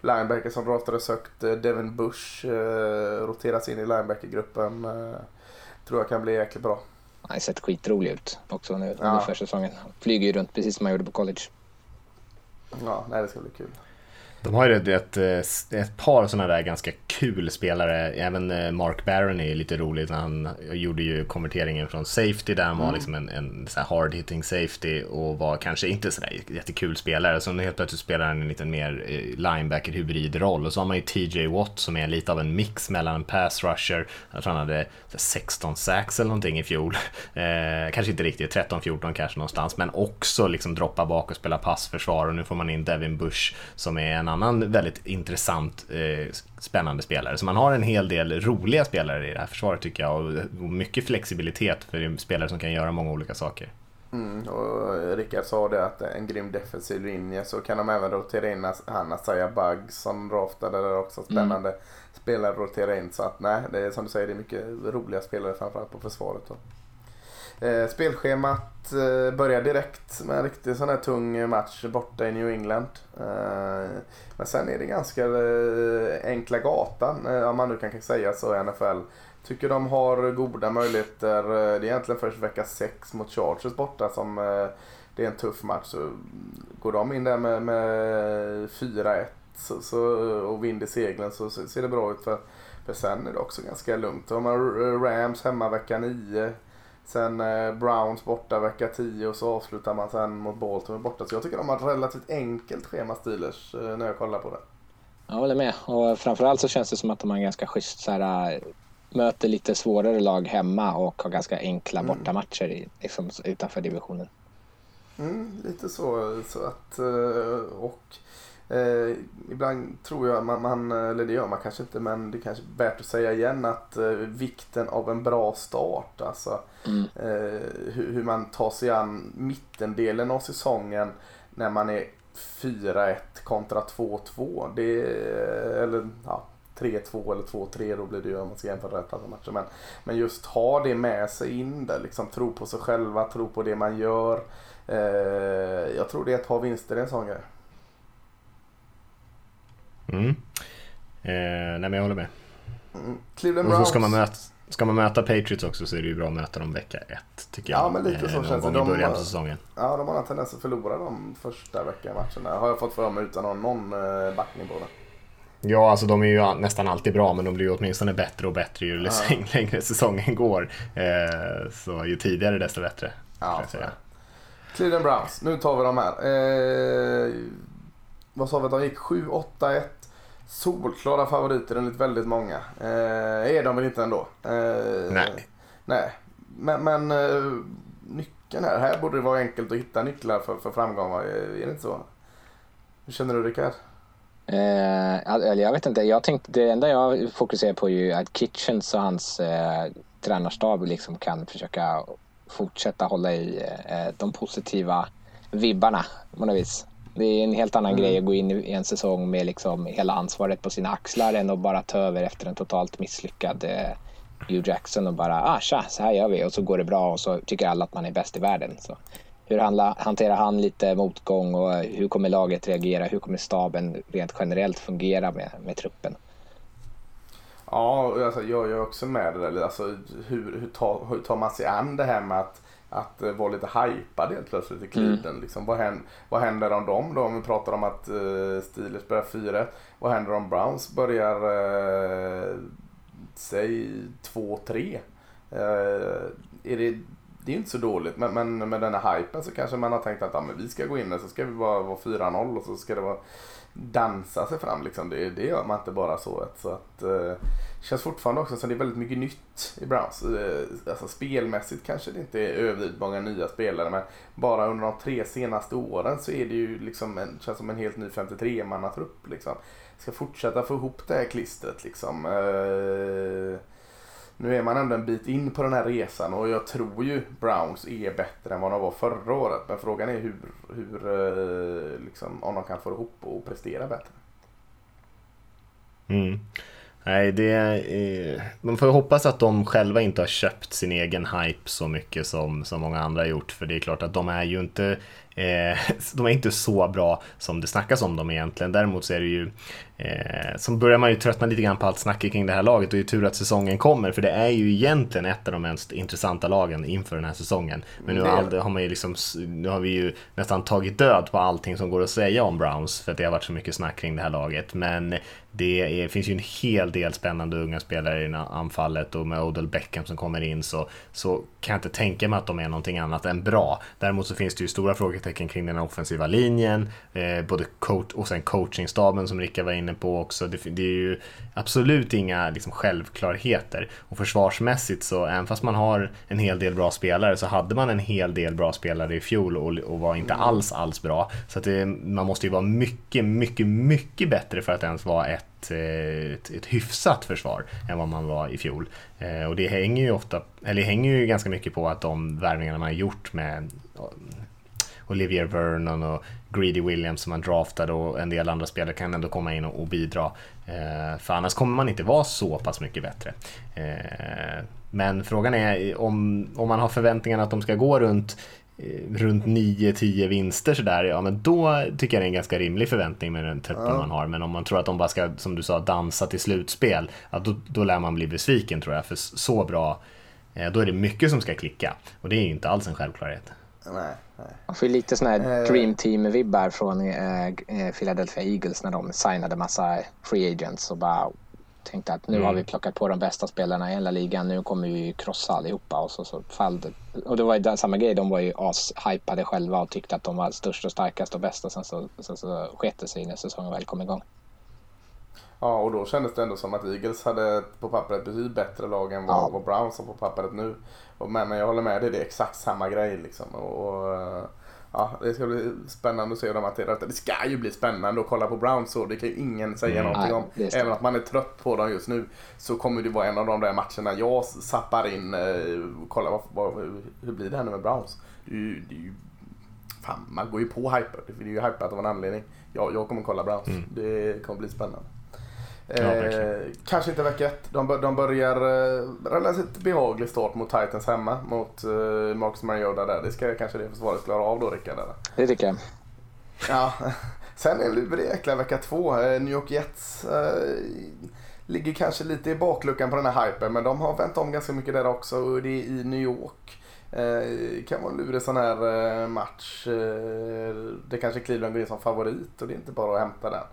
Linebacker som draftades högt. Eh, Devin Bush eh, roteras in i linebackergruppen. Eh, tror jag kan bli jäkligt bra. Han har sett skitrolig ut också nu ja. under försäsongen. Flyger ju runt precis som han gjorde på college. Ja, nej, det ska bli kul. De har ju ett, ett, ett par sådana där ganska kul spelare. Även eh, Mark Barron är lite rolig. Han gjorde ju konverteringen från safety där han var mm. liksom en, en hard hitting safety och var kanske inte sådär jättekul spelare. Så nu helt plötsligt spelar han en lite mer eh, linebacker hybridroll. Och så har man ju TJ Watt som är lite av en mix mellan en pass rusher. Jag tror han hade 16 sacks eller någonting i fjol. <laughs> Eh, kanske inte riktigt, 13-14 kanske någonstans. Men också liksom droppa bak och spela passförsvar. Och nu får man in Devin Bush som är en annan väldigt intressant, eh, spännande spelare. Så man har en hel del roliga spelare i det här försvaret tycker jag och mycket flexibilitet för spelare som kan göra många olika saker. Mm, och Rickard sa det att en grym defensiv linje så kan de även rotera in han Asaya Bugg som draftade där också. Spännande mm. spelare rotera in så att nej, det är som du säger det är mycket roliga spelare framförallt på försvaret. Då. Eh, spelschemat eh, börjar direkt med en riktigt sån här tung match borta i New England. Eh, men sen är det ganska eh, enkla gatan, eh, om man nu kan säga så i NFL. Tycker de har goda möjligheter. Eh, det är egentligen först vecka 6 mot Chargers borta som eh, det är en tuff match. Så går de in där med, med 4-1 så, så, och vinner seglen så, så ser det bra ut. För, för sen är det också ganska lugnt. De eh, har Rams hemma vecka 9. Sen eh, Browns borta vecka 10 och så avslutar man sen mot Baltimore borta. Så jag tycker de har ett relativt enkelt schema Steelers eh, när jag kollar på det. Jag håller med. Och framförallt så känns det som att de har en ganska schysst så här, eh, möter lite svårare lag hemma och har ganska enkla mm. bortamatcher i, liksom, utanför divisionen. Mm, lite så. så att, eh, och Eh, ibland tror jag man, man, eller det gör man kanske inte, men det är kanske är värt att säga igen att eh, vikten av en bra start. Alltså mm. eh, hur, hur, man tar sig an mittendelen av säsongen när man är 4-1 kontra 2-2. Det eller ja, 3-2 eller 2-3 då blir det ju om man ska jämföra rätt alla matcher. Men, men just ha det med sig in där, liksom tro på sig själva, tro på det man gör. Eh, jag tror det är ett par vinster i en sån grej. Mm. Eh, nej men jag håller med. Mm. Cleveland Browns. Och så ska man möta... ska man möta Patriots också så är det ju bra att möta dem vecka ett, tycker jag. Ja, men lite så någon känns det. i De- början på säsongen. Ja, de har en tendens att förlora de första veckan matcherna. Har jag fått för mig utan någon, någon eh, backning på det. Ja, alltså de är ju nästan alltid bra, men de blir ju åtminstone bättre och bättre ju <laughs> längre säsongen går. Eh, så ju tidigare desto bättre. Ja. Cleveland Browns, nu tar vi de här. Eh, vad sa vi att de gick? 7-8-1. Solklara favoriter enligt väldigt många. Eh, är de väl inte ändå? Eh, Nej. Nej, men, men eh, nyckeln här. Här borde det vara enkelt att hitta nycklar för, för framgång. va? Är det inte så? Hur känner du Rickard? Eh, jag vet inte. Jag tänkte, det enda jag fokuserar på är ju att Kitchens och hans eh, tränarstab liksom kan försöka fortsätta hålla i eh, de positiva vibbarna på något vis. Det är en helt annan grej att gå in i en säsong med liksom hela ansvaret på sina axlar än att bara ta över efter en totalt misslyckad eh, Hugh Jackson och bara ah, tja, så här gör vi och så går det bra och så tycker alla att man är bäst i världen. Så hur handla, hanterar han lite motgång och hur kommer laget reagera? Hur kommer staben rent generellt fungera med, med truppen? Ja, alltså, jag är också med det där. Alltså, hur, hur, tar, hur tar man sig an det här med att, att eh, vara lite hypad helt plötsligt i Cleveland? Liksom, vad, händer, vad händer om dem då? Om vi pratar om att uh, Steelers börjar 4 Vad händer om Browns börjar, uh, säg 2-3? Uh, är det, det är ju inte så dåligt, men, men med den här hypen så kanske man har tänkt att ja, men vi ska gå in och så ska vi bara vara 4-0 och så ska det vara dansa sig fram. Liksom. Det, det gör man inte bara så. Så att, eh, känns fortfarande också som det är väldigt mycket nytt i Browns. Eh, alltså, spelmässigt kanske det inte är överdrivet många nya spelare men bara under de tre senaste åren så är det ju liksom en, känns som en helt ny 53-mannatrupp. Liksom. Ska fortsätta få ihop det här klistret liksom. Eh, nu är man ändå en bit in på den här resan och jag tror ju Browns är bättre än vad de var förra året. Men frågan är hur, hur eh, liksom, om de kan få ihop och prestera bättre. Mm. Nej, det är, eh, man får hoppas att de själva inte har köpt sin egen hype så mycket som, som många andra har gjort. För det är klart att de är ju inte, eh, <laughs> de är inte så bra som det snackas om dem egentligen. Däremot så är det ju, eh, så börjar man ju tröttna lite grann på allt snacket kring det här laget och det är tur att säsongen kommer. För det är ju egentligen ett av de mest intressanta lagen inför den här säsongen. Men nu är har, man ju liksom, nu har vi ju nästan tagit död på allting som går att säga om Browns. För att det har varit så mycket snack kring det här laget. Men det är, finns ju en hel del spännande unga spelare i anfallet och med Odell Beckham som kommer in så, så kan jag inte tänka mig att de är någonting annat än bra. Däremot så finns det ju stora frågetecken kring den offensiva linjen, eh, både coach och sen coachingstaben som Rickard var inne på också. Det, det är ju absolut inga liksom, självklarheter. Och försvarsmässigt så, även fast man har en hel del bra spelare så hade man en hel del bra spelare i fjol och, och var inte alls, alls bra. Så det, man måste ju vara mycket, mycket, mycket bättre för att ens vara ett, eh, ett, ett hyfsat försvar än vad man var i fjol. Eh, och det hänger ju ofta, eller hänger ju ganska mycket på att de värvningarna man har gjort med Olivier Vernon och Greedy Williams som man draftade och en del andra spelare kan ändå komma in och, och bidra. Eh, för annars kommer man inte vara så pass mycket bättre. Eh, men frågan är om, om man har förväntningarna att de ska gå runt eh, runt 9-10 vinster sådär, ja men då tycker jag det är en ganska rimlig förväntning med den truppen man har. Men om man tror att de bara ska, som du sa, dansa till slutspel, ja, då, då lär man bli besviken tror jag. För så bra, eh, då är det mycket som ska klicka. Och det är ju inte alls en självklarhet. Nej, nej. Man får ju lite sådana här Eh. dream team-vibbar från eh, eh, Philadelphia Eagles när de signade massa free agents och bara tänkte att nu Mm. har vi plockat på de bästa spelarna i hela ligan, nu kommer vi ju krossa allihopa och så, så fall det. Och det var ju samma grej, de var ju as-hypade själva och tyckte att de var störst och starkast och bäst och sen så, sen så sket det sig när säsongen väl kom igång. Ja, och då kändes det ändå som att Eagles hade på pappret betydligt bättre lag än vad, Ja. vad Browns har på pappret nu. Och, men, men jag håller med dig, det är exakt samma grej liksom. Och, och, eh, ja, det ska bli spännande att se hur de hanterar det. Det ska ju bli spännande att kolla på Browns så det kan ju ingen säga Mm. någonting Nej, om. Även att man är trött på dem just nu så kommer det vara en av de där matcherna jag zappar in. Eh, kolla vad, vad, hur, blir det här nu med Browns? Det det fan, man går ju på hyper. Det är ju hypat av en anledning. Jag, jag kommer kolla Browns. Det kommer bli spännande. Ja, Eh, kanske inte vecka ett. De, de börjar eh, relativt behaglig start mot Titans hemma. Mot eh, Marcus Mariota där. Det ska kanske det försvaret klara av då Rickard. eller? Det tycker jag. Ja. <laughs> Sen är det lurig jäkla vecka två. New York Jets äh, ligger kanske lite i bakluckan på den här hypen men de har vänt om ganska mycket där också och det är i New York. Eh, kan vara en lurig sån här eh, match. Eh, det kanske Cleveland går in som favorit och det är inte bara att hämta den.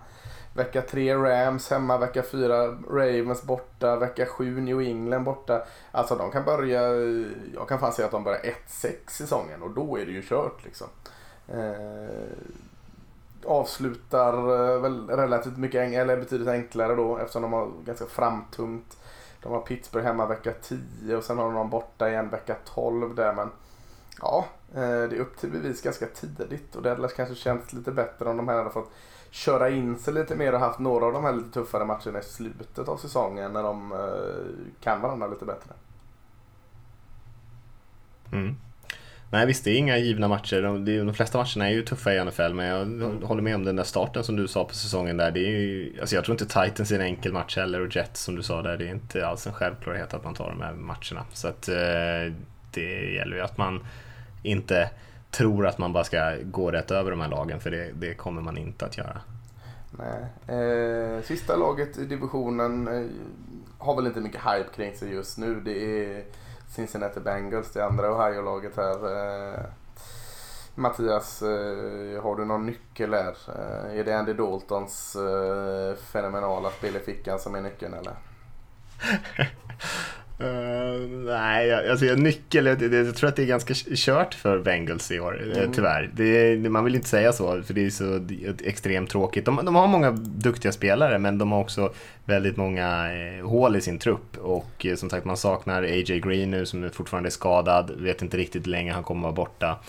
Vecka 3 Rams hemma, vecka 4 Ravens borta, vecka 7 New England borta. Alltså de kan börja, jag kan fan säga att de börjar 1-6 säsongen och då är det ju kört liksom. Eh, avslutar eh, väl relativt mycket, eller betydligt enklare då eftersom de har ganska framtungt. De har Pittsburgh hemma vecka 10 och sen har de dem borta igen vecka 12 där men ja, det är upp till bevis ganska tidigt och det hade kanske känts lite bättre om de här hade fått köra in sig lite mer och haft några av de här lite tuffare matcherna i slutet av säsongen när de eh, kan varandra lite bättre. Mm. Nej visst, det är inga givna matcher. De, de flesta matcherna är ju tuffa i NFL, men jag mm. håller med om den där starten som du sa på säsongen där. Det är ju, alltså jag tror inte Titans är en enkel match heller och Jets som du sa där, det är inte alls en självklarhet att man tar de här matcherna. Så att eh, det gäller ju att man inte tror att man bara ska gå rätt över de här lagen, för det, det kommer man inte att göra. Nej. Eh, sista laget i divisionen eh, har väl inte mycket hype kring sig just nu. Det är Cincinnati Bengals, det andra Ohio-laget här. Eh, Mattias, eh, har du någon nyckel här? Eh, är det Andy Daltons fenomenala spel i fickan som är nyckeln eller? <laughs> Uh, nej, alltså nyckel, jag, jag, tror att det är ganska kört för Bengals i år, mm. tyvärr. Det, man vill inte säga så, för det är så extremt tråkigt. De, de, har många duktiga spelare, men de har också väldigt många eh, hål i sin trupp. Och eh, som sagt, man saknar A.J. Green nu som fortfarande är skadad, vet inte riktigt hur länge han kommer vara borta.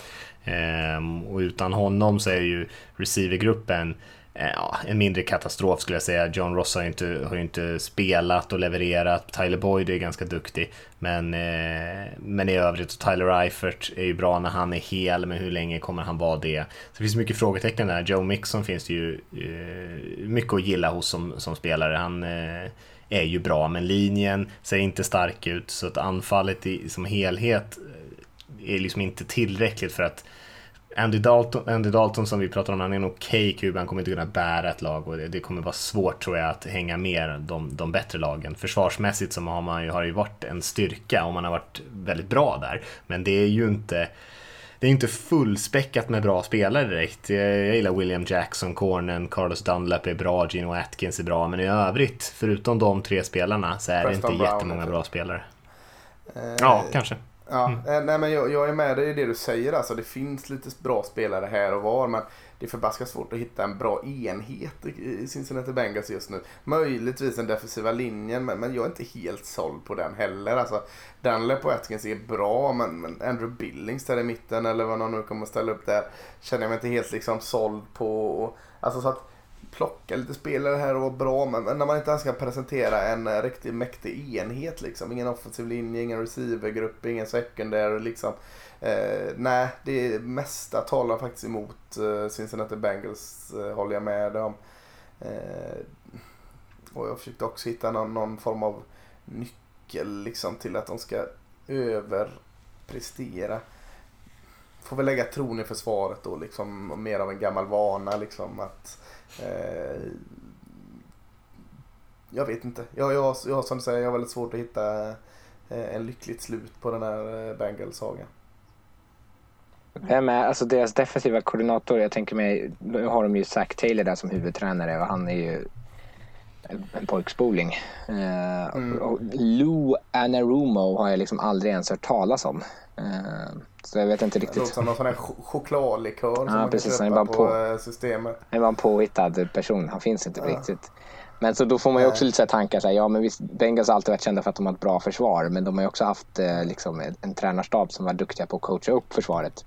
Eh, och utan honom så är ju receivergruppen Eh, Eh, ja, en mindre katastrof skulle jag säga. John Ross har ju inte, har inte spelat och levererat. Tyler Boyd är ganska duktig. Men, eh, men i övrigt, Tyler Eifert är ju bra när han är hel, men hur länge kommer han vara det? Så det finns mycket frågetecken där. Joe Mixon finns det ju eh, mycket att gilla hos som, som spelare. Han eh, är ju bra, men linjen ser inte stark ut. Så att anfallet i, som helhet eh, är liksom inte tillräckligt för att Andy Dalton, Andy Dalton som vi pratar om, han är en okej okay QB, han kommer inte kunna bära ett lag och det, det, kommer vara svårt tror jag att hänga med de, de bättre lagen. Försvarsmässigt så har man ju, har ju varit en styrka och man har varit väldigt bra där. Men det är ju inte det är inte fullspäckat med bra spelare direkt. Jag gillar William Jackson, Cornen, Carlos Dunlap är bra, Gino Atkins är bra, men i övrigt, förutom de tre spelarna, så är det inte jättemånga bra spelare. Eh, ja, kanske. Ja, mm. Eh, nej men jag, jag, är med dig i det du säger. Alltså, det finns lite bra spelare här och var. Men det är förbaskat svårt att hitta en bra enhet i Cincinnati Bengals just nu. Möjligtvis den defensiva linjen, men, men jag är inte helt såld på den heller. Alltså, Dunlap och Atkins är bra, men, men Andrew Billings där i mitten, eller vad någon nu kommer att ställa upp där, känner jag mig inte helt liksom såld på. Alltså, så att, plocka lite spelare här och vara bra men när man inte ens kan presentera en eh, riktigt mäktig enhet liksom. Ingen offensiv linje, ingen receivergrupp, ingen secondary liksom. Eh, nej, det mesta talar faktiskt emot eh, Cincinnati Bengals, eh, håller jag med om. Eh, och jag försökte också hitta någon, någon form av nyckel liksom till att de ska överprestera får väl lägga tron i försvaret då liksom mer av en gammal vana liksom att Eh, jag vet inte. Jag, jag, jag, som du säger, jag har väldigt svårt att hitta eh, en lyckligt slut på den här eh, Bengals-sagan. Vem är, alltså deras defensiva koordinator, jag tänker mig, nu har de ju Zack Taylor där som huvudtränare och han är ju en pojkspoling. mm. och Lou Anarumo har jag liksom aldrig ens hört talas om. Så jag vet inte riktigt. Det låter som någon sån här chokladlikör som man precis, kan köpa på, på eh, systemet. Han var en påhittad person. Han finns inte ja. riktigt. Men så då får man ju också lite så tankar. Så här, ja, men visst, Bengals har alltid varit kända för att de har ett bra försvar. Men de har ju också haft eh, liksom, en tränarstab som var duktiga på att coacha upp försvaret.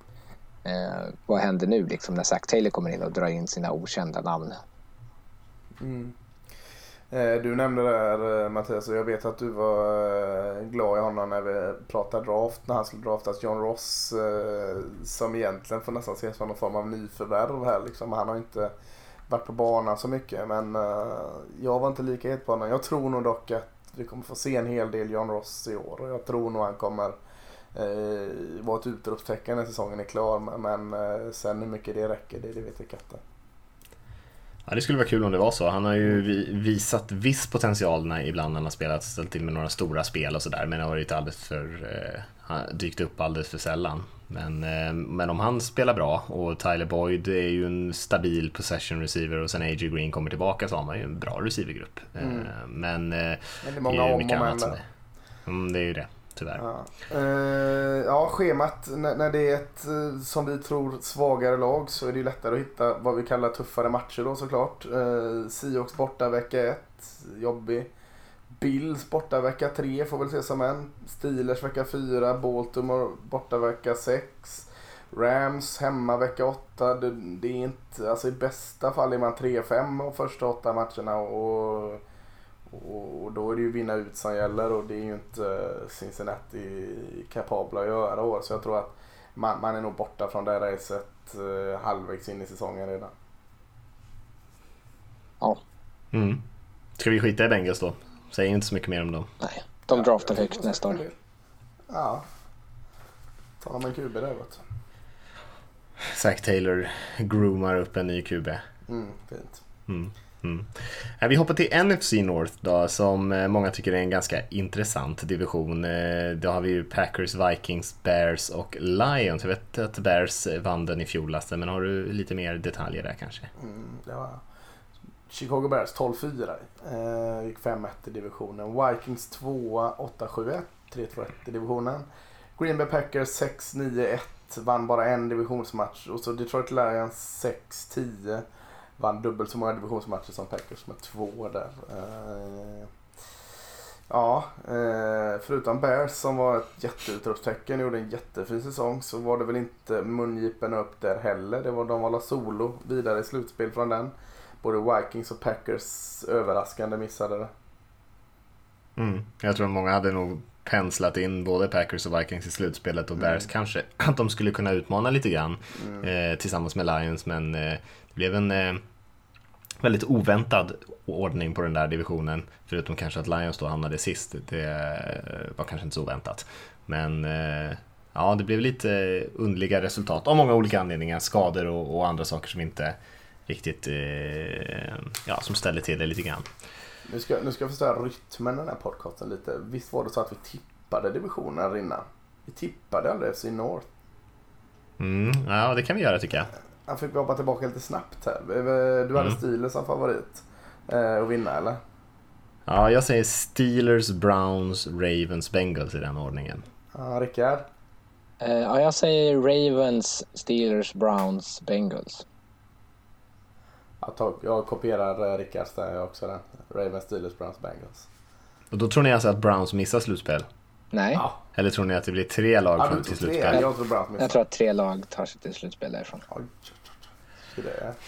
Eh, vad händer nu liksom, när Zach Taylor kommer in och drar in sina okända namn? Mm. Eh, du nämnde det här eh, Mattias och jag vet att du var eh, glad i honom när vi pratade draft. När han skulle draftas John Ross som egentligen får nästan ses som någon form av nyförvärv här. Liksom. Han har inte varit på banan så mycket men jag var inte lika het på honom. Jag tror nog dock att vi kommer få se en hel del John Ross i år och jag tror nog han kommer eh, vara ett utropstecken när säsongen är klar. Men sen hur mycket det räcker, det, det vet jag inte. Ja, det skulle vara kul om det var så. Han har ju visat viss potential när ibland han har spelat, ställt till med några stora spel och sådär, men det har varit alldeles för, eh, dykt upp alldeles för sällan. Men, eh, men om han spelar bra och Tyler Boyd är ju en stabil possession receiver och sen A.J. Green kommer tillbaka så har man ju en bra receivergrupp. Eh, mm. Men, men det är många om och där. Mm, det är ju det tyvärr. Ja, uh, ja schemat när, när, det är ett eh, som vi tror svagare lag så är det lättare att hitta vad vi kallar tuffare matcher då såklart. Uh, Seahawks borta vecka 1, jobbig. Bills borta vecka 3 får väl ses som en. Steelers vecka 4, Baltimore borta vecka 6. Rams hemma vecka 8. Det, det, är inte, alltså i bästa fall är man 3-5 de första 8 matcherna och och då är det ju vinna ut som gäller och det är ju inte Cincinnati kapabla att göra år. Så jag tror att man, man är nog borta från det racet uh, halvvägs in i säsongen redan. Ja. Mm. Ska vi skita i Bengals då? Säg inte så mycket mer om dem. Nej, de draftar högt nästa år. Ja. Ta dem en QB där vet. Zack Taylor groomar upp en ny QB. Mm, fint. Mm. Mm. Eh, vi hoppar till NFC North då, som eh, många tycker är en ganska intressant division. Eh, då har vi ju Packers, Vikings, Bears och Lions. Jag vet att Bears vann den i fjol, Lasse, men har du lite mer detaljer där kanske? Mm, det var Chicago Bears 12-4, eh, gick 5-1 i divisionen. Vikings 2 8-7-1, 3-2-1 i divisionen. Green Bay Packers 6-9-1, vann bara en divisionsmatch. Och så Detroit Lions 6-10 vann dubbelt så många divisionsmatcher som Packers med två där. Eh, ja, eh, förutom Bears som var ett jätteutropstecken gjorde en jättefin säsong så var det väl inte mungipen upp där heller. Det var, de var solo vidare i slutspel från den. Både Vikings och Packers överraskande missade det. Mm. Jag tror många hade nog penslat in både Packers och Vikings i slutspelet och Bears mm. kanske att de skulle kunna utmana lite grann mm. eh, tillsammans med Lions men eh, det blev en eh, väldigt oväntad ordning på den där divisionen. Förutom kanske att Lions då hamnade sist. Det var kanske inte så oväntat. Men eh, ja, det blev lite underliga resultat av många olika anledningar. Skador och, och andra saker som inte riktigt eh, ja, som ställer till det lite grann. Nu ska, nu ska jag förstöra rytmen i den här podcasten lite. Visst var det så att vi tippade divisionen innan? Vi tippade aldrig FC North. Mm, ja, det kan vi göra tycker jag. Han fick hoppa tillbaka lite snabbt här. Du hade mm. Steelers som favorit eh, att vinna eller? Ja, jag säger Steelers, Browns, Ravens, Bengals i den ordningen. Ja, Rickard? Uh, ja, jag säger Ravens, Steelers, Browns, Bengals. Jag, jag kopierar eh, Rickards där jag också. Den. Ravens, Steelers, Browns, Bengals. Och då tror ni alltså att Browns missar slutspel? Nej. Ja. Eller tror ni att det blir tre lag ja, från till slutspel? Jag tror, jag tror att tre lag tar sig till slutspel därifrån.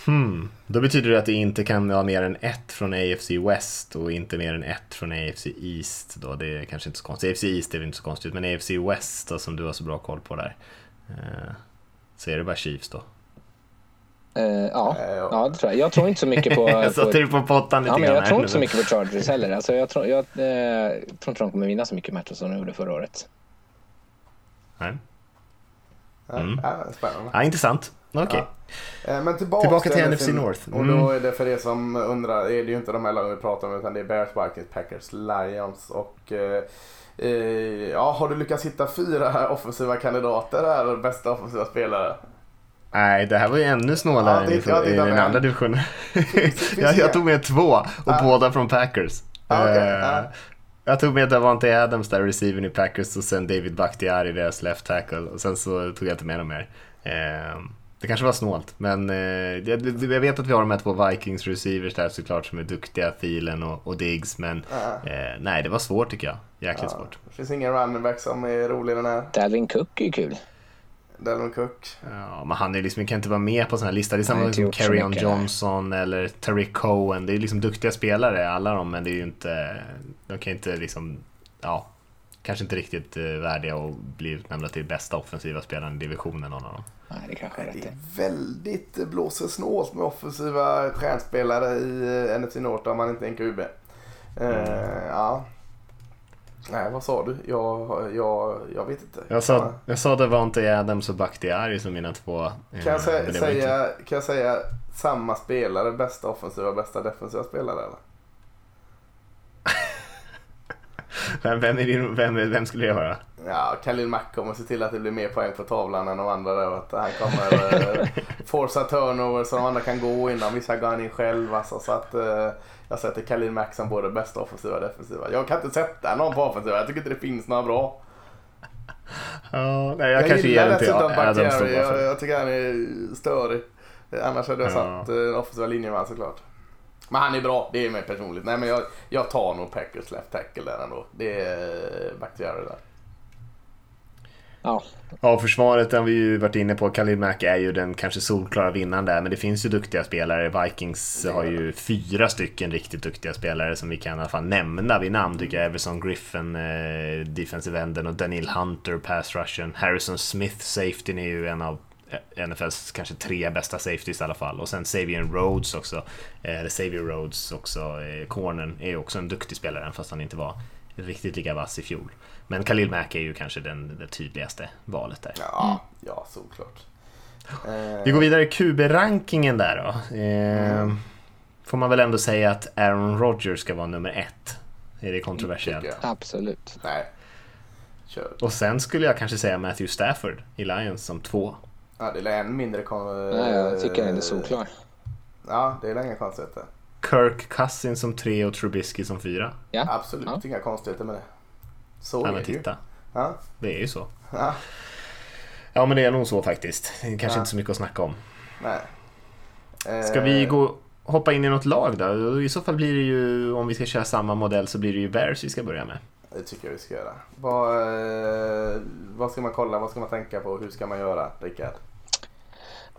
Hmm. Då betyder det att det inte kan vara mer än ett från AFC West och inte mer än ett från AFC East. Då. Det är kanske inte så konstigt. AFC East är väl inte så konstigt, men AFC West då, som du har så bra koll på där. Eh, så är det bara Chiefs då. Uh, ja, uh, ja, det tror jag. Jag tror inte så mycket på... <laughs> jag satte dig på pottan lite ja, men Jag tror inte så mycket på Chargers heller. Alltså, jag, tror, jag, jag, jag tror inte de kommer vinna så mycket matcher som de gjorde förra året. Nej. Mm. Ja, spännande. Ja, intressant. Okej. Okay. Ja. Eh, men tillbaka, tillbaka till NFC North. Mm. Och då är det för er som undrar, är det ju inte de här lagen vi pratar om utan det är Bears, Vikings, Packers, Lions och eh, eh, ja, har du lyckats hitta fyra <laughs> offensiva kandidater här, bästa offensiva spelare? Nej, det här var ju ännu snålare ja, det, i, i den andra divisionen. <laughs> <laughs> jag, jag, tog med två och ja. båda från Packers. Ah, okay. uh, jag tog med Davante Adams där, receiven i Packers och sen David Bakhtiari, deras left tackle. Och sen så tog jag inte med dem mer. Eh, det kanske var snålt, men eh, jag, jag, vet att vi har de här två Vikings receivers där såklart som är duktiga, Thielen och, och Diggs. Men uh eh, nej, det var svårt tycker jag. Jäkligt uh svårt. Det finns ingen running back som är rolig i den här. Dalvin Cook är kul. Dalvin Cook. Ja, men han är liksom, kan inte vara med på sån här lista. Det är samma som Carrion Johnson eller Tariq Cohen. Det är liksom duktiga spelare alla de, men det är ju inte, de kan inte liksom, ja, kanske inte riktigt eh, värdiga att bli utnämnda till bästa offensiva spelaren i divisionen någon av dem. Nej, det kanske är rätt. Det är väldigt blåser snålt med offensiva stjärnspelare i NFC North om man inte är en QB. Mm. Uh, ja. Nej, vad sa du? Jag, jag, jag vet inte. Jag sa, jag sa Devante Adams och Bakhtiari som mina två. eh, Kan jag, säga, säga, kan jag säga samma spelare, bästa offensiva och bästa defensiva spelare eller? <laughs> Vem, vem, är din, vem, vem skulle det vara? Ja, Khalil Mack kommer se till att det blir mer poäng på tavlan än de andra där. Att han kommer eh, <laughs> forsa turnover så de andra kan gå innan. Vissa går han in själv. Alltså, så att eh, jag sätter Khalil Mack som både bästa offensiva och defensiva. Jag kan inte sätta någon på offensiva. Jag tycker inte det finns några bra. Ja, nej, jag, Jag, kanske ger den till bara Jag, jag tycker han är störig. Annars hade jag Ja. satt eh, en offensiva linjeman såklart. Men han är bra, det är mig personligt. Nej men jag, jag tar nog Packers left tackle där ändå. Det är Bakhtiari där. Ja, Ja, försvaret har vi ju varit inne på. Khalil Mack är ju den kanske solklara vinnaren där, men det finns ju duktiga spelare. Vikings har ju fyra stycken riktigt duktiga spelare som vi kan i alla fall nämna vid namn tycker jag. Everson Griffin, eh, defensive enden och Daniel Hunter, pass rushen. Harrison Smith, safetyn, är ju en av NFLs kanske tre bästa safeties i alla fall. Och sen Xavier Rhodes också, eh, eller Xavier Rhodes också, eh, cornern, är ju också en duktig spelare fast han inte var riktigt lika vass i fjol. Men Khalil Mack är ju kanske den, det tydligaste valet där. Ja, ja såklart. <laughs> Vi går vidare QB-rankingen där då. Eh, Får man väl ändå säga att Aaron Rodgers ska vara nummer ett. Är det kontroversiellt? absolut. Nej. Kör. Och sen skulle jag kanske säga Matthew Stafford i Lions som två. Ja, det är en mindre kon- Nej, jag tycker den är solklar. Ja, det är inga konstigheter. Kirk Cousins som tre och Trubisky som fyra. Ja, Absolut Ja. inga konstigheter med det. Så Ja är men det ju. titta, Ja, det är ju så. ja, Ja men det är nog så faktiskt. Det är kanske Ja. inte så mycket att snacka om. nej. Eh, Ska vi gå, hoppa in i något lag då? I så fall blir det ju, om vi ska köra samma modell så blir det ju Bears vi ska börja med. Det tycker jag vi ska göra. Vad, eh, vad ska man kolla? Vad ska man tänka på? Hur ska man göra, Rickard?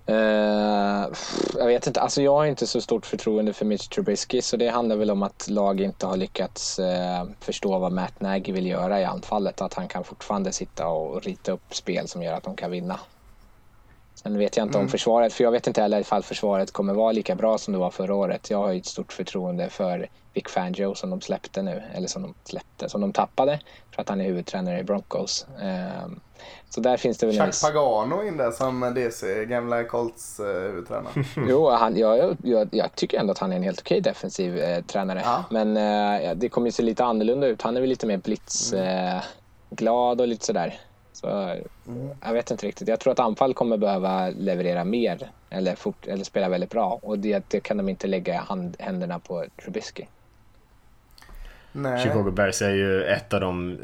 Eh, jag vet inte, alltså jag har inte så stort förtroende för Mitch Trubisky så det handlar väl om att lag inte har lyckats eh, förstå vad Matt Nagy vill göra i anfallet. Att han kan fortfarande sitta och rita upp spel som gör att de kan vinna. Sen vet jag inte om försvaret, för jag vet inte heller ifall försvaret kommer vara lika bra som det var förra året. Jag har ju ett stort förtroende för Vic Fangio som de släppte nu, eller som de släppte, som de tappade för att han är huvudtränare i Broncos. Eh, så där finns det väl Chuck Pagano in där som DC, gamla Colts eh, huvudtränare. <laughs> Jo, han, jag, jag, jag tycker ändå att han är en helt okej defensiv eh, tränare. Ja. Men eh, det kommer ju se lite annorlunda ut. Han är väl lite mer blitzglad eh, glad och lite sådär. Så, Mm. Jag vet inte riktigt. Jag tror att anfall kommer behöva leverera mer eller, fort, eller spela väldigt bra. Och det, det kan de inte lägga hand, händerna på Trubisky. Nej. Chicago Bears är ju ett av de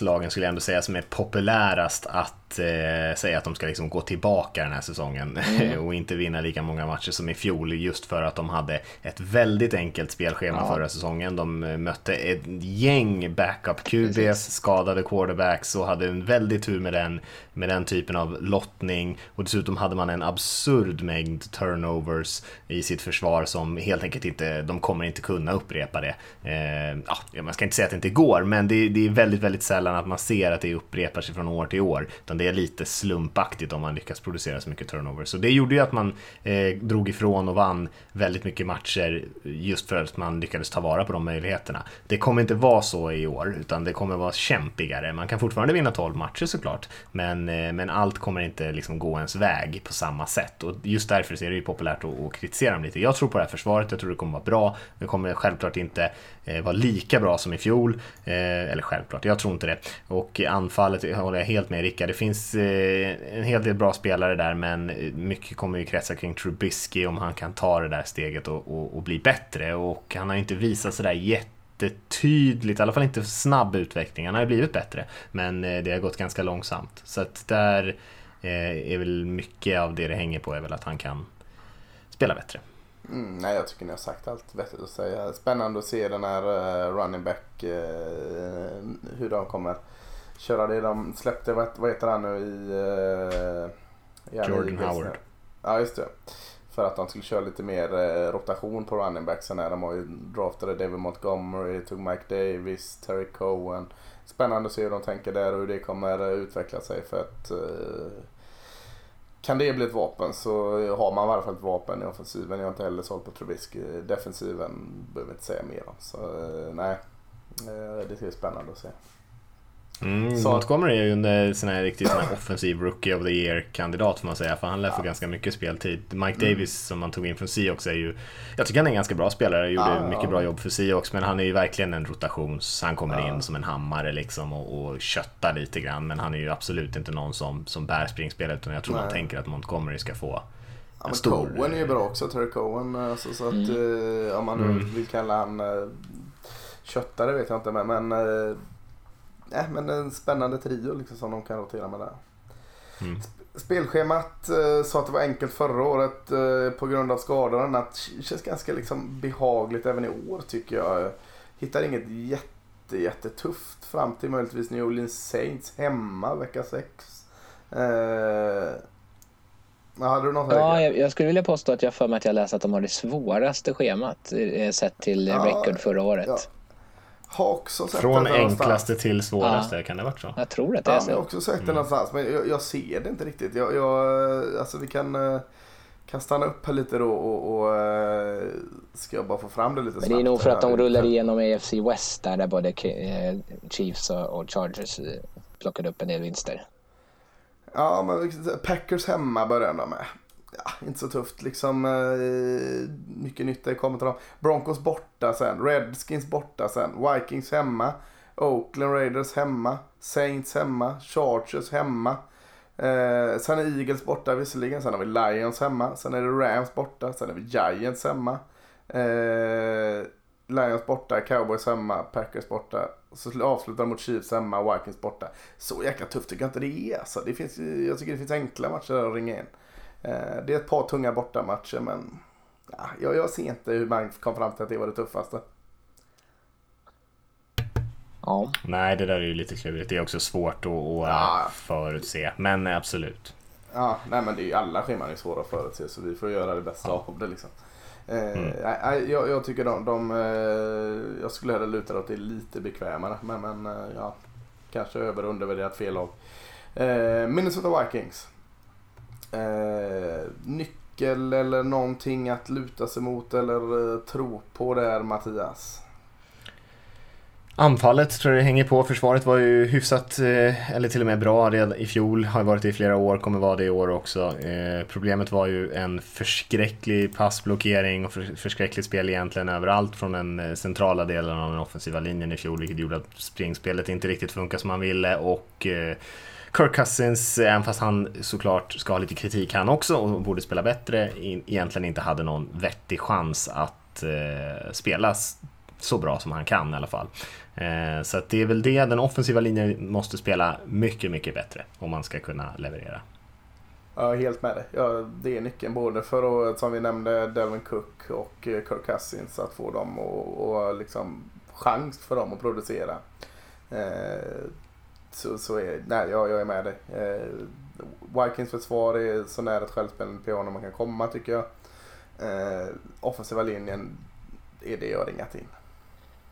lagen skulle jag ändå säga som är populärast att eh, säga att de ska liksom gå tillbaka den här säsongen <laughs> och inte vinna lika många matcher som i fjol just för att de hade ett väldigt enkelt spelschema Ja. förra säsongen. De eh, mötte ett gäng backup QBs, skadade quarterbacks och hade en väldigt tur med den, med den typen av lottning och dessutom hade man en absurd mängd turnovers i sitt försvar som helt enkelt inte, de kommer inte kunna upprepa det. Eh, ja, man ska inte säga att det inte går, men det, det är väldigt, väldigt sällan att man ser att det upprepar sig från år till år, utan det är lite slumpaktigt om man lyckas producera så mycket turnovers. Så det gjorde ju att man eh, drog ifrån och vann väldigt mycket matcher just för att man lyckades ta vara på de möjligheterna. Det kommer inte vara så i år, utan det kommer vara kämpigare. Man kan fortfarande vinna 12 matcher såklart, men, eh, men allt kommer inte liksom gå ens väg på samma sätt. Och just därför så är det ju populärt att, att kritisera dem lite. Jag tror på det här försvaret, jag tror det kommer vara bra. Det kommer självklart inte Eh, var lika bra som i fjol. Eh, eller självklart, jag tror inte det. Och anfallet håller jag helt med Rickard. Det finns eh, en hel del bra spelare där, men mycket kommer ju kretsa kring Trubisky om han kan ta det där steget och, och, och bli bättre. Och han har ju inte visat sådär jättetydligt, i alla fall inte snabb utveckling. Han har ju blivit bättre, men det har gått ganska långsamt. Så att där är väl mycket av det det hänger på är väl att han kan spela bättre. Mm, nej, jag tycker ni har sagt allt vettigt att säga. Spännande att se den här uh, running back, uh, hur de kommer köra det. De släppte, vad, vad heter han nu i... Uh, Jordan Howard. Ja, just det. För att de skulle köra lite mer uh, rotation på running backsen här. De har ju draftade David Montgomery, tog Mike Davis, Terry Cohen. Spännande att se hur de tänker där och hur det kommer utveckla sig för att uh, kan det bli ett vapen så har man i alla fall ett vapen i offensiven. Jag har inte heller sålt på Trubisky. Defensiven behöver inte säga mer om. Så eh, nej, eh, det ska bli spännande att se. Mm, Så- Montgomery är ju en sån här riktigt sån här offensiv rookie of the year-kandidat får man säga, för han lär få ganska mycket speltid. Mike Mm. Davis som man tog in från Seahawks är ju, jag tycker han är en ganska bra spelare, gjorde Ja, ja. mycket bra jobb för Seahawks, men han är ju verkligen en rotations, han kommer Ja. in som en hammare liksom och, och köttar lite grann, men han är ju absolut inte någon som, som bär springspelet, utan jag tror man Nej. tänker att Montgomery ska få Ja, en men stor... Cohen är ju bra också, Terry Cohen. Alltså, så att, Mm. eh, om man nu Mm. vill kalla han eh, köttare vet jag inte. Men, men, eh, nej, men en spännande trio liksom, som de kan rotera med där. Mm. Spelschemat eh, sa att det var enkelt förra året eh, på grund av skador och annat. Känns ganska liksom behagligt även i år tycker jag. Hittar inget jätte, jättetufft fram till möjligtvis New Orleans Saints hemma vecka 6. Eh, hade du något Ja, jag, jag skulle vilja påstå att jag för mig att jag läste att de har det svåraste schemat eh, sett till Ja, record förra året. ja. Har också sett Från enklaste till svåraste, kan det ha varit så? Jag tror att det är Ja, men jag har så. också sett det någonstans men jag, jag ser det inte riktigt. Jag, jag, alltså vi kan, eh, kan stanna upp här lite då och, och eh, ska jag bara få fram det lite Men det är nog för att de rullar igenom AFC West där, där både eh, Chiefs och Chargers plockade upp en del vinster. Ja, men Packers hemma börjar de med. Ja, inte så tufft liksom. eh, Mycket nytta kommer till dem. Broncos borta sen. Redskins borta sen. Vikings hemma. Oakland Raiders hemma. Saints hemma. Chargers hemma. Eh, sen är Eagles borta visserligen. Sen har vi Lions hemma. Sen är det Rams borta. Sen är vi Giants hemma. Eh, Lions borta, Cowboys hemma, Packers borta. Så avslutar de mot Chiefs hemma, Vikings borta. Så jäkla tufft tycker jag inte det är. Alltså. Det finns, jag tycker det finns enkla matcher där att ringa in. Eh, det är ett par tunga bortamatcher men ja, jag, jag ser inte hur man kom fram till att det var det tuffaste. Ja, Nej, det där är ju lite klurigt. Det är också svårt att, att Ja. förutse, men absolut. Ja, nej men det är ju alla scheman är svåra att förutse så vi får göra det bästa av det liksom. Eh, Mm. nej, jag, jag tycker de, de eh, jag skulle hellre luta åt det lite bekvämare men, men eh, ja, kanske över och undervärderat fel lag. Eh, Minnesota Vikings. Eh, nyckel eller någonting att luta sig mot eller eh, tro på där Mattias? Anfallet tror jag det hänger på. Försvaret var ju hyfsat, eh, eller till och med bra redan i fjol. Har varit det i flera år, kommer vara det i år också. Eh, problemet var ju en förskräcklig passblockering och förskräckligt spel egentligen överallt från den eh, centrala delen av den offensiva linjen i fjol, vilket gjorde att springspelet inte riktigt funkade som man ville. Och Kirk Cousins, även fast han såklart ska ha lite kritik han också och borde spela bättre, egentligen inte hade någon vettig chans att eh, spela så bra som han kan i alla fall. Eh, så att det är väl det, den offensiva linjen måste spela mycket, mycket bättre om man ska kunna leverera. Jag är helt med dig. Ja, det är nyckeln både för att, som vi nämnde, Devin Cook och eh, Kirk Cousins att få dem och, och liksom chans för dem att producera. Eh, så, så är, nej, jag, jag är med dig. Eh, Vikings försvar är så nära ett självspelande piano man kan komma tycker jag. Eh, offensiva linjen är det jag ringat in.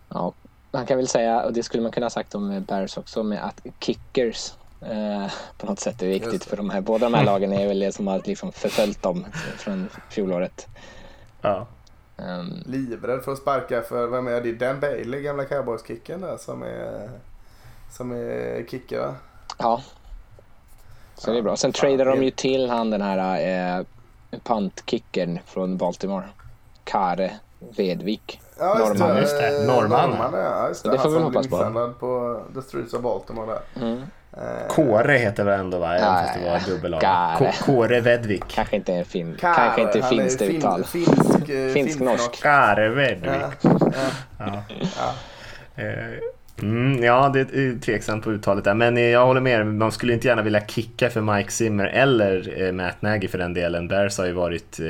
ja. Man kan väl säga, och det skulle man kunna ha sagt om Bears också, med att kickers eh, på något sätt är viktigt för de här. Båda de här lagen är väl det som har liksom förföljt dem från fjolåret. Ja. Um, Livrädd för att sparka för, vem är det? Dan Bailey, gamla cowboys-kicken där som är, som är kicker va? ja. Så det är bra. Sen Fan, tradade de ju till han den här eh, puntkickern från Baltimore. Kare Vedvik. Ja, Norrman, just det. Eh, Norrman. Norrman ja, just det. Det får Han vi hoppas på. misshandlad på The Streets of Baltimore där. Mm. Eh, Kåre heter väl ändå va? Även fast det var dubbel Kåre Vedvik. Kanske inte är fin, Kare, kanske inte han är finskt fin- uttal. Finsk, eh, Finsk-norsk. Kare Vedvik. Ja, ja, Ja ja. Mm, ja, det är tveksamt på uttalet där, men eh, jag håller med. Man skulle inte gärna vilja kicka för Mike Zimmer eller eh, Matt Nagy för den delen. Bears har ju varit, eh,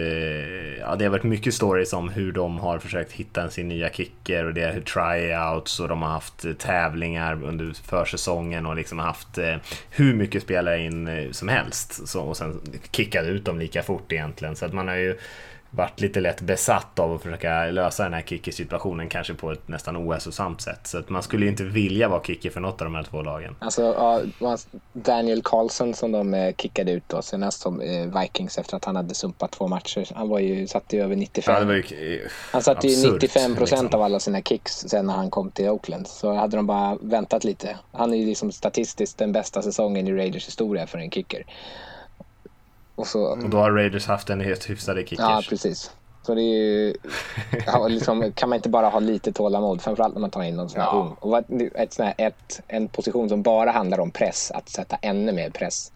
ja det har varit mycket stories om hur de har försökt hitta sin nya kicker och det är tryouts och de har haft eh, tävlingar under försäsongen och liksom haft eh, hur mycket spelare in eh, som helst så, och sen kickat ut dem lika fort egentligen. Så att man har ju varit lite lätt besatt av att försöka lösa den här kicker-situationen kanske på ett nästan ohälsosamt sätt. Så att man skulle ju inte vilja vara kicker för något av de här två lagen. Alltså, Daniel Carlson som de eh, kickade ut då senast som eh, Vikings efter att han hade sumpat två matcher. Han var ju, satte ju över 95. Ja, ju, eh, han satte ju 95 procent liksom. av alla sina kicks sen när han kom till Oakland. Så hade de bara väntat lite. Han är ju liksom statistiskt den bästa säsongen i Raiders historia för en kicker. Och, så, och då har Raiders haft en helt hyfsade kickers. Ja, precis. Så det är ju, ja, liksom, kan man inte bara ha lite tålamod, framförallt när man tar in någon sån här ja. ung. Och ett, sån här, ett, en position som bara handlar om press, att sätta ännu mer press.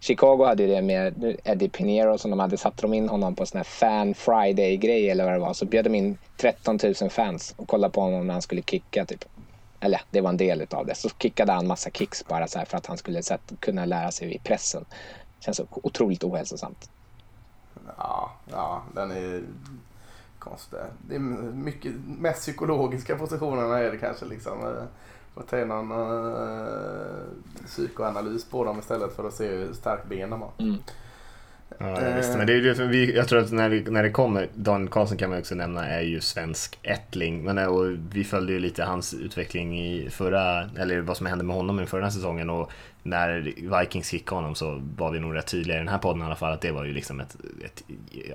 Chicago hade ju det med Eddie Pinero som de hade satt de in honom på sån här Fan Friday-grej eller vad det var. Så bjöd de in 13 000 fans och kollade på honom när han skulle kicka typ. Eller det var en del av det. Så kickade han massa kicks bara så för att han skulle så här, kunna lära sig i pressen. Känns otroligt ohälsosamt. Ja, ja den är konstig. Det är mycket, mest psykologiska positionerna är det kanske liksom. Eh, får ta någon uh, psykoanalys på dem istället för att se hur stark benen var. Mm. Ja, visst, men det är det, vi, jag tror att när det, när det kommer, Daniel Karlsson kan man också nämna är ju svensk ättling. Men, eh, och vi följde ju lite hans utveckling i förra, eller vad som hände med honom i förra säsongen. Och när Vikings kickade honom så var vi nog rätt tydliga i den här podden i alla fall att det var ju liksom ett, ett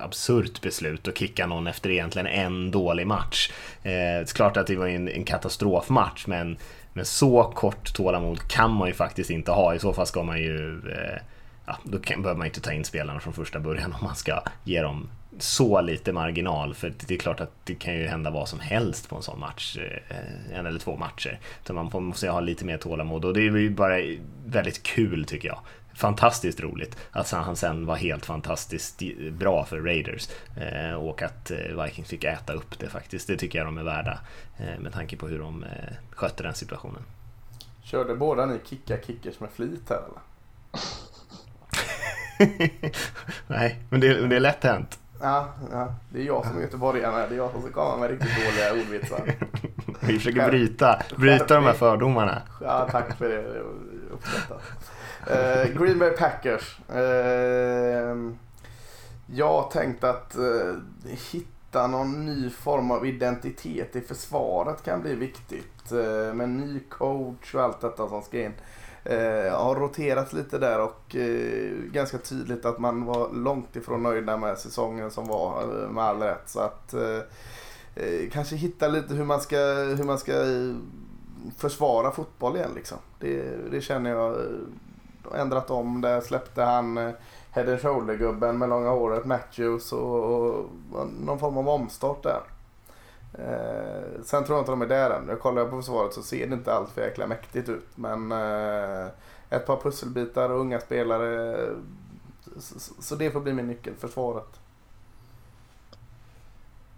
absurt beslut att kicka någon efter egentligen en dålig match. Eh, det är klart att det var en, en katastrofmatch men, men så kort tålamod kan man ju faktiskt inte ha. I så fall ska man ju eh, ja, då kan, behöver man inte ta in spelarna från första början om man ska ge dem så lite marginal. För det är klart att det kan ju hända vad som helst på en sån match. Eh, en eller två matcher. Så man måste ha lite mer tålamod och det är ju bara väldigt kul tycker jag. Fantastiskt roligt att han sen var helt fantastiskt bra för Raiders eh, och att eh, Vikings fick äta upp det faktiskt. Det tycker jag de är värda med tanke på hur de skötte den situationen. Körde båda ni kicka kickers med flit här eller? <laughs> Nej, men det, det är lätt hänt. Ja, ja, det är jag som är göteborgare. Det är jag som ska komma med riktigt dåliga ordvitsar. <laughs> Vi försöker bryta, bryta de här fördomarna. Ja, tack för det. det uppskattat. Uh, Green Bay Packers. Uh, jag tänkte att uh, hitta någon ny form av identitet i försvaret kan bli viktigt. Uh, med ny coach och allt detta som ska in eh, har roterat lite där och eh, ganska tydligt att man var långt ifrån nöjda med säsongen som var eh, med all rätt. Så att eh, eh, kanske hitta lite hur man ska, hur man ska eh, försvara fotboll igen liksom. Det, det känner jag ändrat om. Där släppte han head and shoulder-gubben med långa håret, Matthews och, och någon form av omstart där. Eh, sen tror jag inte de är där än. Jag kollar på försvaret så ser det inte allt för jäkla mäktigt ut. Men eh, ett par pusselbitar och unga spelare. Så, så det får bli min nyckel, försvaret.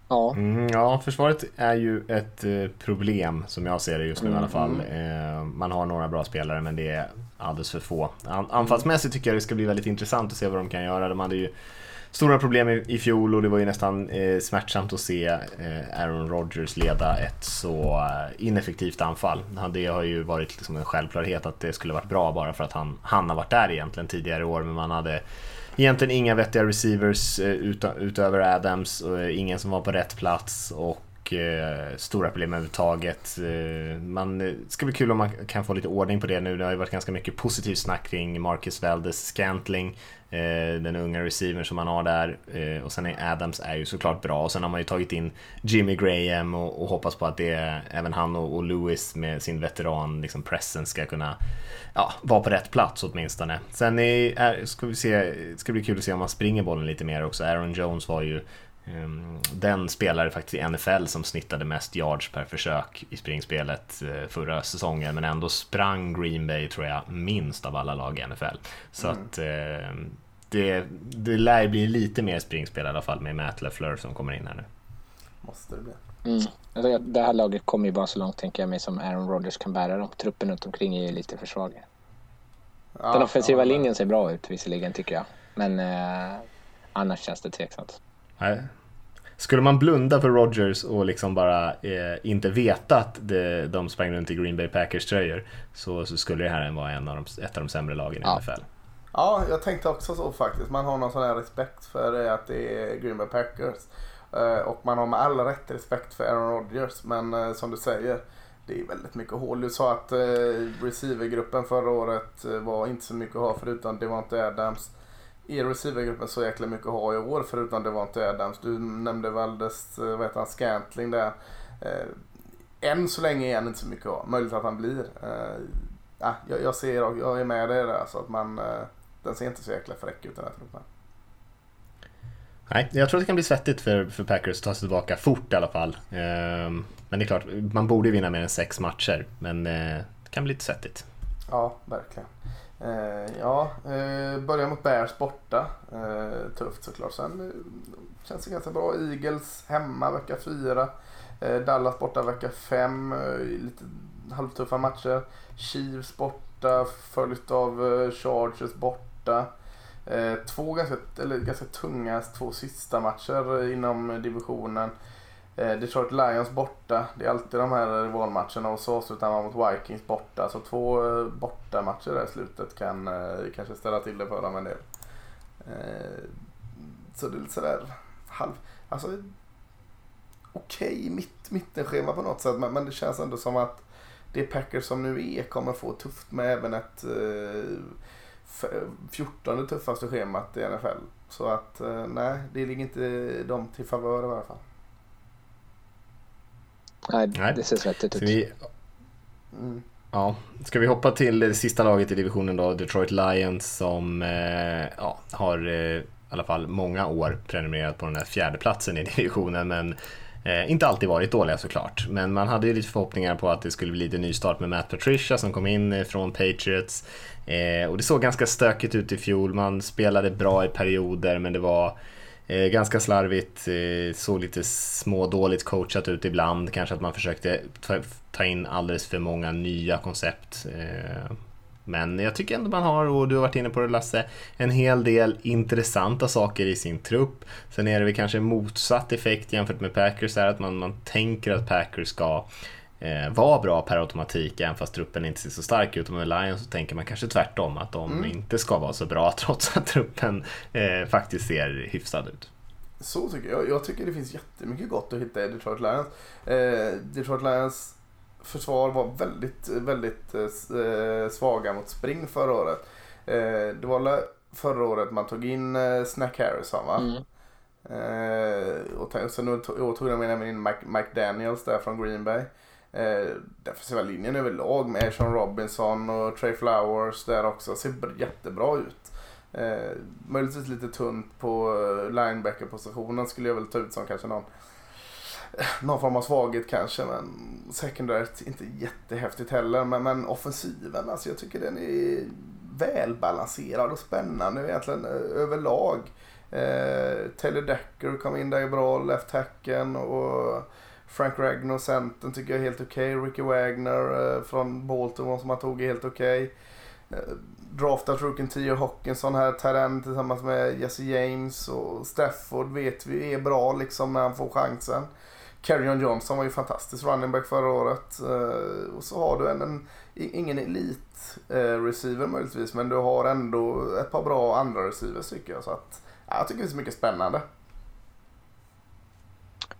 Ja. Mm, ja, försvaret är ju ett eh, problem som jag ser det just nu mm. i alla fall. Mm. Eh, man har några bra spelare men det är alldeles för få. An anfallsmässigt tycker jag det ska bli väldigt intressant att se vad de kan göra. De hade ju stora problem i, i fjol och det var ju nästan eh, smärtsamt att se eh, Aaron Rodgers leda ett så eh, ineffektivt anfall. Det har ju varit liksom en självklarhet att det skulle varit bra bara för att han, han har varit där egentligen tidigare i år men man hade egentligen inga vettiga receivers eh, ut, utöver Adams och eh, ingen som var på rätt plats och eh, stora problem överhuvudtaget. Eh, man, eh, ska bli kul om man kan få lite ordning på det nu. Det har ju varit ganska mycket positivt snack kring Marcus Valdes Scantling Eh, den unga receivern som man har där. Eh, och sen är Adams är ju såklart bra. Och sen har man ju tagit in Jimmy Graham och, och hoppas på att det även han och, och Lewis med sin veteran liksom pressen ska kunna ja, vara på rätt plats åtminstone. Sen är, är, ska vi se, ska bli kul att se om man springer bollen lite mer också. Aaron Jones var ju den spelare faktiskt i NFL som snittade mest yards per försök i springspelet uh, förra säsongen men ändå sprang Green Bay tror jag minst av alla lag i NFL. Så mm. att uh, det, det lär bli lite mer springspel i alla fall med Matt LaFleur som kommer in här nu. Måste det bli. Mm. Det här laget kommer ju bara så långt tänker jag mig som Aaron Rodgers kan bära dem. Truppen runt omkring är ju lite för svag. Ja, Den offensiva ja, linjen ser bra ut visserligen tycker jag. Men eh, annars känns det tveksamt. Nej. Skulle man blunda för Rodgers och liksom bara eh, inte veta att det, de sprang runt i Green Bay Packers tröjor så, så skulle det här vara en av de, ett av de sämre lagen i ja. NFL. Ja, jag tänkte också så faktiskt. Man har någon sån här respekt för att det är Green Bay Packers. Eh, och man har med all rätt respekt för Aaron Rodgers. Men eh, som du säger, det är väldigt mycket hål. Du sa att receivergruppen förra året var inte så mycket att ha förutom Devonte Adams. Är receivergruppen så jäkla mycket att ha i år förutom Devonte Adams? Du nämnde Valdes, vad heter han, Scantling där. Än så länge är han inte så mycket att ha. Möjligt att han blir ja, jag, jag, ser, jag är med dig där så att man, eh, den ser inte så jäkla fräck ut den här truppen. Nej, jag tror det kan bli svettigt för, för Packers att ta sig tillbaka fort i alla fall. Ehm, men det är klart, man borde vinna mer än sex matcher, men eh, det kan bli lite svettigt. Ja, verkligen. Eh, ja, eh, börjar mot Bears borta. Eh, tufft såklart. Sen eh, känns det ganska bra. Eagles hemma vecka fyra. Dallas borta vecka fem. lite halvtuffa matcher. Chiefs borta följt av eh, Chargers borta. Eh, två ganska, eller ganska tunga två sista matcher inom divisionen. Eh, Detroit Lions borta. Det är alltid de här rivalmatcherna och så avslutar man mot Vikings borta. Så två eh, bortamatcher där i slutet kan eh, kanske ställa till det för dem en del. Eh, så det är lite sådär halv... Alltså okej okay, mitt, mittenschema på något sätt men, men det känns ändå som att det Packers som nu är kommer få tufft med även ett eh, 14 tuffaste schemat i NFL. Så att eh, nej, det ligger inte dem till favör i alla fall. Nej, det ser svettigt ut. Vi... Mm. Ja, ska vi hoppa till det sista laget i divisionen då, Detroit Lions som eh, ja, har eh, i alla fall många år prenumererat på den här fjärde platsen i <laughs> divisionen men Eh, inte alltid varit dåliga såklart, men man hade ju lite förhoppningar på att det skulle bli en ny start med Matt Patricia som kom in eh, från Patriots. Eh, och det såg ganska stökigt ut i fjol, man spelade bra i perioder men det var eh, ganska slarvigt, eh, såg lite smådåligt coachat ut ibland, kanske att man försökte ta, ta in alldeles för många nya koncept. Eh, men jag tycker ändå man har, och du har varit inne på det Lasse, en hel del intressanta saker i sin trupp. Sen är det väl kanske motsatt effekt jämfört med Packers, är att man, man tänker att Packers ska eh, vara bra per automatik, även fast truppen inte ser så stark ut. Och med Lions så tänker man kanske tvärtom, att de mm. inte ska vara så bra <laughs> trots att truppen eh, faktiskt ser hyfsad ut. Så tycker jag. Jag tycker det finns jättemycket gott att hitta i Detroit Lions. Eh, Detroit Lions försvar var väldigt, väldigt eh, svaga mot spring förra året. Eh, det var förra året man tog in eh, Snack Harrison va? Mm. Eh, och sen tog, tog de in Mike, Mike Daniels där från Green Bay. Eh, defensiva linjen överlag med Sean Robinson och Trey Flowers där också ser jättebra ut. Eh, möjligtvis lite tunt på eh, linebacker-positionen skulle jag väl ta ut som kanske någon eh, någon form av svaghet kanske. Men secondaryt inte jättehäftigt heller. Men, men offensiven, alltså jag tycker den är välbalanserad och spännande egentligen eh, överlag. Eh, Taylor Decker kom in där i bra, left hacken och Frank Ragnar, centern tycker jag är helt okej. Okay. Ricky Wagner eh, från Baltimore som han tog är helt okej. Okay. Eh, draftat rookien Tio Hockinson här, Terren tillsammans med Jesse James och Stafford vet vi är bra liksom när han får chansen. Carrion Johnson var ju fantastisk running back förra året. Eh, och så har du en, en ingen elit eh, receiver möjligtvis men du har ändå ett par bra andra receivers tycker jag. Så att, ja, jag tycker det är så mycket spännande.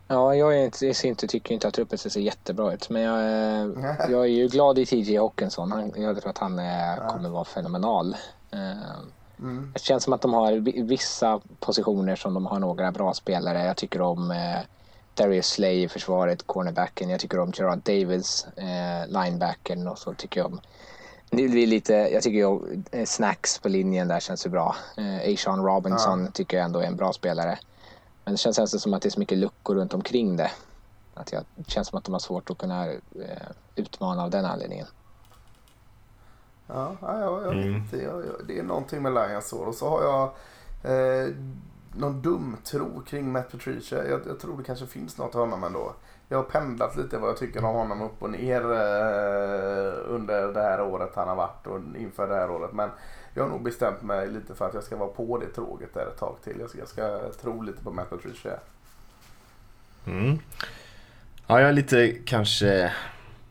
Ja, jag, är inte, jag inte, tycker inte att truppen ser jättebra ut. Men jag, <laughs> jag är ju glad i TJ Hawkinson. Han, jag tror att han är, ja. kommer vara fenomenal. Uh, mm. Det känns som att de har vissa positioner som de har några bra spelare. Jag tycker om Darius Slay i försvaret, cornerbacken. Jag tycker om Gerard Davis, eh, linebacken och så tycker jag om det blir lite, jag tycker eh, Snacks på linjen där känns ju bra. Eh, Ashawn Robinson ja. tycker jag ändå är en bra spelare. Men det känns nästan som att det är så mycket luckor runt omkring det. Att jag, det känns som att de har svårt att kunna eh, utmana av den anledningen. Ja, ja, ja, mm. det, jag, det är någonting med Lions år. Och så har jag eh, någon dum tro kring Matt Patricia. Jag, jag, tror det kanske finns något av honom ändå. Jag har pendlat lite vad jag tycker om honom upp och ner eh, under det här året han har varit och inför det här året. Men jag har nog bestämt mig lite för att jag ska vara på det tråget där ett tag till. Jag ska, jag ska tro lite på Matt Patricia. Mm. Ja, jag är lite kanske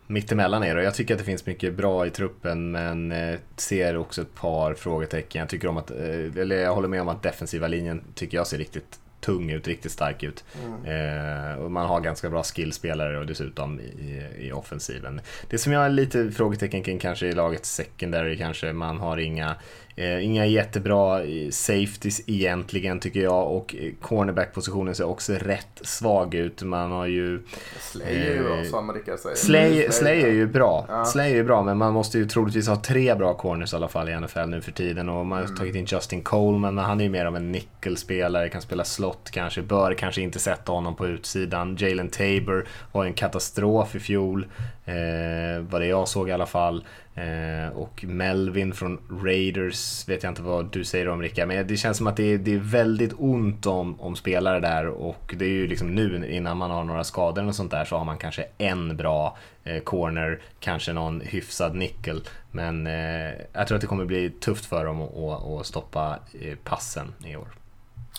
mittemellan er och Jag tycker att det finns mycket bra i truppen men eh, ser också ett par frågetecken. Jag, tycker om att, eh, eller jag håller med om att defensiva linjen tycker jag ser riktigt tung ut, riktigt stark ut. Mm. Eh, och man har ganska bra skillspelare och dessutom i, i offensiven. Det som jag är lite frågetecken kring kanske i lagets secondary kanske, man har inga Eh, inga jättebra eh, safeties egentligen tycker jag och cornerback-positionen ser också rätt svag ut. Man har ju... Slay är ju bra som Rickard säger. Slay, Slay är ju bra. Ja. Slay är ju bra men man måste ju troligtvis ha tre bra corners i alla fall i NFL nu för tiden. Och man har mm. tagit in Justin Coleman men han är ju mer av en nickelspelare, kan spela skott kanske. Bör kanske inte sätta honom på utsidan. Jalen Tabor var en katastrof i fjol. Eh, vad det jag såg i alla fall. Eh, och Melvin från Raiders vet jag inte vad du säger om Rickard, men det känns som att det är, det är väldigt ont om, om spelare där och det är ju liksom nu innan man har några skador och sånt där så har man kanske en bra eh, corner, kanske någon hyfsad nickel. Men eh, jag tror att det kommer bli tufft för dem att, att, att stoppa eh, passen i år.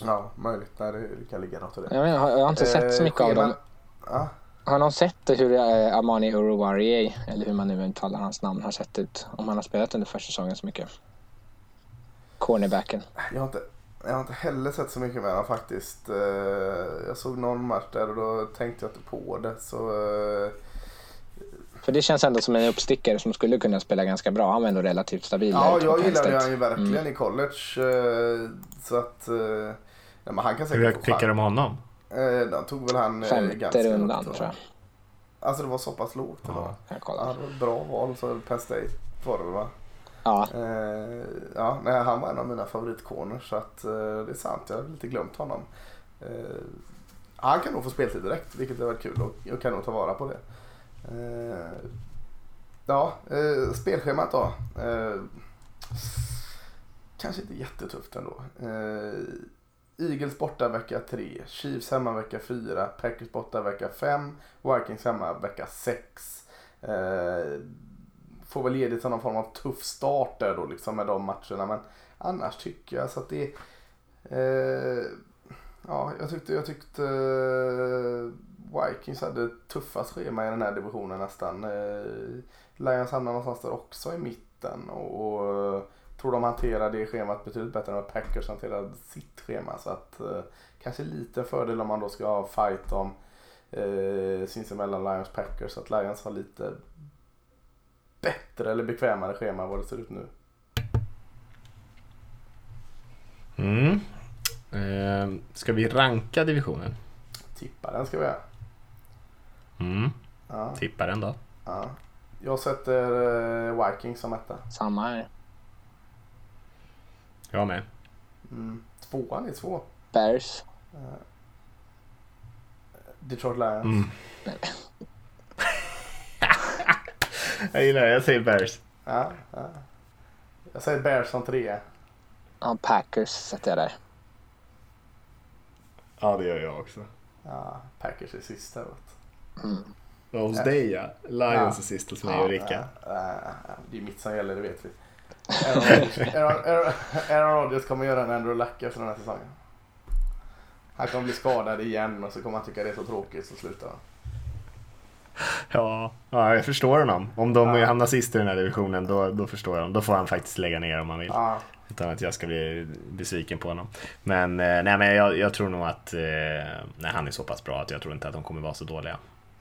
Ja, möjligt. Nej, det kan ligga något i det. Jag, jag har inte sett så mycket av dem. Ja. Har någon sett hur äh, Amani Uruwariye, eller hur man nu uttalar hans namn, har sett ut? Om han har spelat under första säsongen så mycket? Cornerbacken. Jag har inte, jag har inte heller sett så mycket med honom faktiskt. Eh, jag såg någon match där och då tänkte jag inte på det. Så, eh, för det känns ändå som en uppstickare som skulle kunna spela ganska bra. Han var ändå relativt stabil. Ja, jag gillade honom ju verkligen mm. i college. Så att... Nej, men han kan säkert Hur pickade de honom? Eh, den tog väl han eh, Femte ganska rundan tror jag. Alltså det var så pass lågt? Ja, jag kollar. Ja, det var ett bra val. Så Penn State var det va? Ja. Eh, ja, nej, han var en av mina favoritcorners så att eh, det är sant. Jag har lite glömt honom. Eh, han kan nog få speltid direkt vilket är väldigt kul och jag kan nog ta vara på det. Eh, ja, eh, spelschemat då. Eh, kanske inte jättetufft ändå. Eagles borta vecka 3, Chiefs hemma vecka 4, Packers borta vecka 5, Vikings hemma vecka 6. Eh, får väl ge det till någon form av tuff start där då liksom med de matcherna men annars tycker jag så att det eh, Ja, jag tyckte, jag tyckte eh, Vikings hade tuffast schema i den här divisionen nästan. Eh, Lions hamnar någonstans där också i mitten och, och eh, tror de hanterar det schemat betydligt bättre än vad Packers hanterar sitt schema. Så att eh, kanske lite fördel om man då ska ha fight om eh, sinsemellan Lions Packers. Så att Lions har lite bättre eller bekvämare schema än vad det ser ut nu. Mm. Eh, ska vi ranka divisionen? Tippa den ska vi göra. Mm. Ja. Tippa den då. Ja. Jag sätter eh, Vikings som etta. Samma här. Jag med. Mm. Tvåan är två. Bears. Uh, Detroit Lions. Mm. <laughs> jag gillar det. Jag säger Bears. Ja, ja. Jag säger Bears som trea. Ja, Packers sätter jag där. Ja, det gör jag också. Ja, Packers är sista. Mm. Hos dig ja. Lions ja. är sist hos mig och Rickard. Ja, det är mitt som gäller, det vet vi. Aaron Rodgers kommer göra en Andrew Luck efter den här säsongen. Han kommer bli skadad igen och så kommer han tycka det är så tråkigt så slutar han. Ja, ja, jag förstår honom. Om de ja. hamnar sist i den här divisionen då, då förstår jag honom. Då får han faktiskt lägga ner om han vill. Ja. Utan att jag ska bli besviken på honom. Men, eh, nej, men jag, jag tror nog att eh, nej, han är så pass bra att jag tror inte att de kommer vara så dåliga.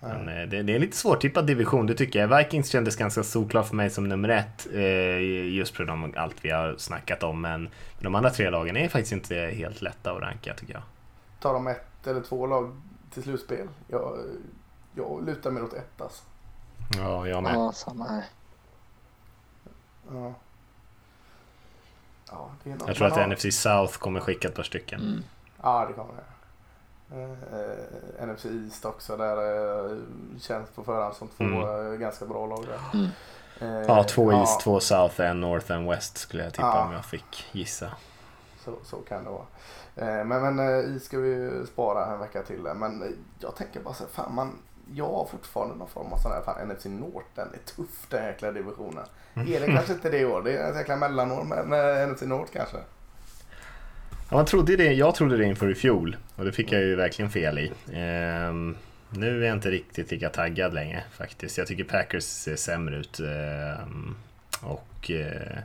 Men eh, det, det, är en lite svårtippad division, det tycker jag. Vikings kändes ganska solklart för mig som nummer ett. Eh, just på grund av allt vi har snackat om. Men de andra tre lagen är faktiskt inte helt lätta att ranka tycker jag. Tar de ett eller två lag till slutspel? Jag, jag lutar mig åt ett alltså. Ja, jag med. Ja, samma här. Ja. Ja, jag tror att har... NFC South kommer skicka ett par stycken. Mm. Ja, det kommer det. Eh, NFC East också där eh, känns på förhand som två mm. Eh, ganska bra lag där. Mm. Eh, ja, två East, ja. två South, en North, en West skulle jag tippa ja. om jag fick gissa. Så, så kan det vara. Eh, men men eh, ska vi spara en vecka till. Men eh, jag tänker bara så här, fan man, jag har fortfarande någon form av sån här, fan NFC North, den är tuff den jäkla divisionen. Mm. Är det kanske inte det i år, det är ett jäkla mellanår men eh, NFC North kanske. Ja, man trodde det, jag trodde det inför i fjol och det fick jag ju verkligen fel i. Ehm, Nu är jag inte riktigt lika taggad längre faktiskt. Jag tycker Packers ser sämre ut. Ehm, och eh,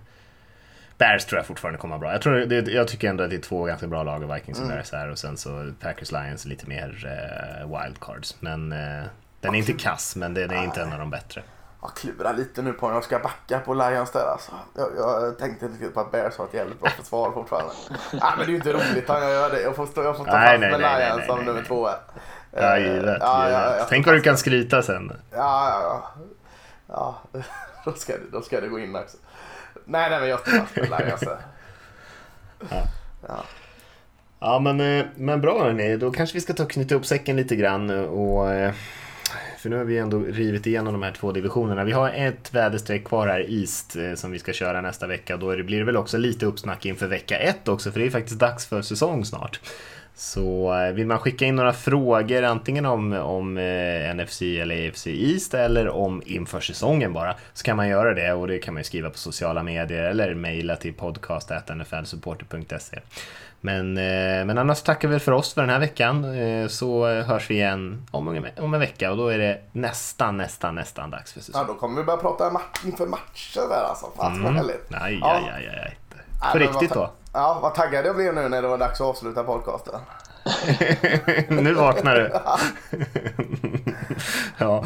Bears tror jag fortfarande kommer bra. Jag, tror det, jag tycker ändå att det är två ganska bra lag, Vikings och Bears här. Och sen så Packers Lions lite mer eh, wildcards. Men eh, den är inte kass, men den är inte en av de bättre. Jag klurar lite nu på om jag ska backa på Lions där alltså. Jag, jag tänkte lite på att Bears har ett jävligt bra försvar fortfarande. <laughs> Nej men det är ju inte roligt när jag gör det. Jag får stå, jag får stå Nej, fast nej, med nej, Lions nej, som nummer två. Ja, Eh, givet. ja, givet. ja, ja. Tänk vad du kan skryta sen. Ja, ja, ja. ja <laughs> då, ska, det- då ska det gå in också. Nej, nej men jag står fast med Lions. där. <laughs> Ja. Ja men, eh, men bra hörni, då kanske vi ska ta och knyta upp säcken lite grann och eh, för nu har vi ändå rivit igenom de här två divisionerna. Vi har ett väderstreck kvar här, East, eh, som vi ska köra nästa vecka. Då blir det väl också lite uppsnack inför vecka ett också, för det är faktiskt dags för säsong snart. Så eh, vill man skicka in några frågor antingen om, om eh, NFC eller AFC East eller om inför säsongen bara så kan man göra det och det kan man ju skriva på sociala medier eller mejla till podcast.nflsupporter.se. Men, eh, men annars tackar vi för oss för den här veckan eh, så hörs vi igen om, en- om en vecka och då är det nästan, nästan, nästan dags för ja, säsong. då kommer vi börja prata match, inför matcher där alltså. Fan vad härligt. Nej, Ja. aj, aj, aj, aj. Nej, På men riktigt då? Ja, vad taggad jag blev nu när det var dags att avsluta podcasten. <laughs> nu vaknar du. <laughs> ja.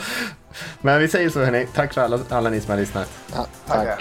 Men vi säger så hörni, tack för alla, alla ni som har lyssnat. Ja, tack. Tackar.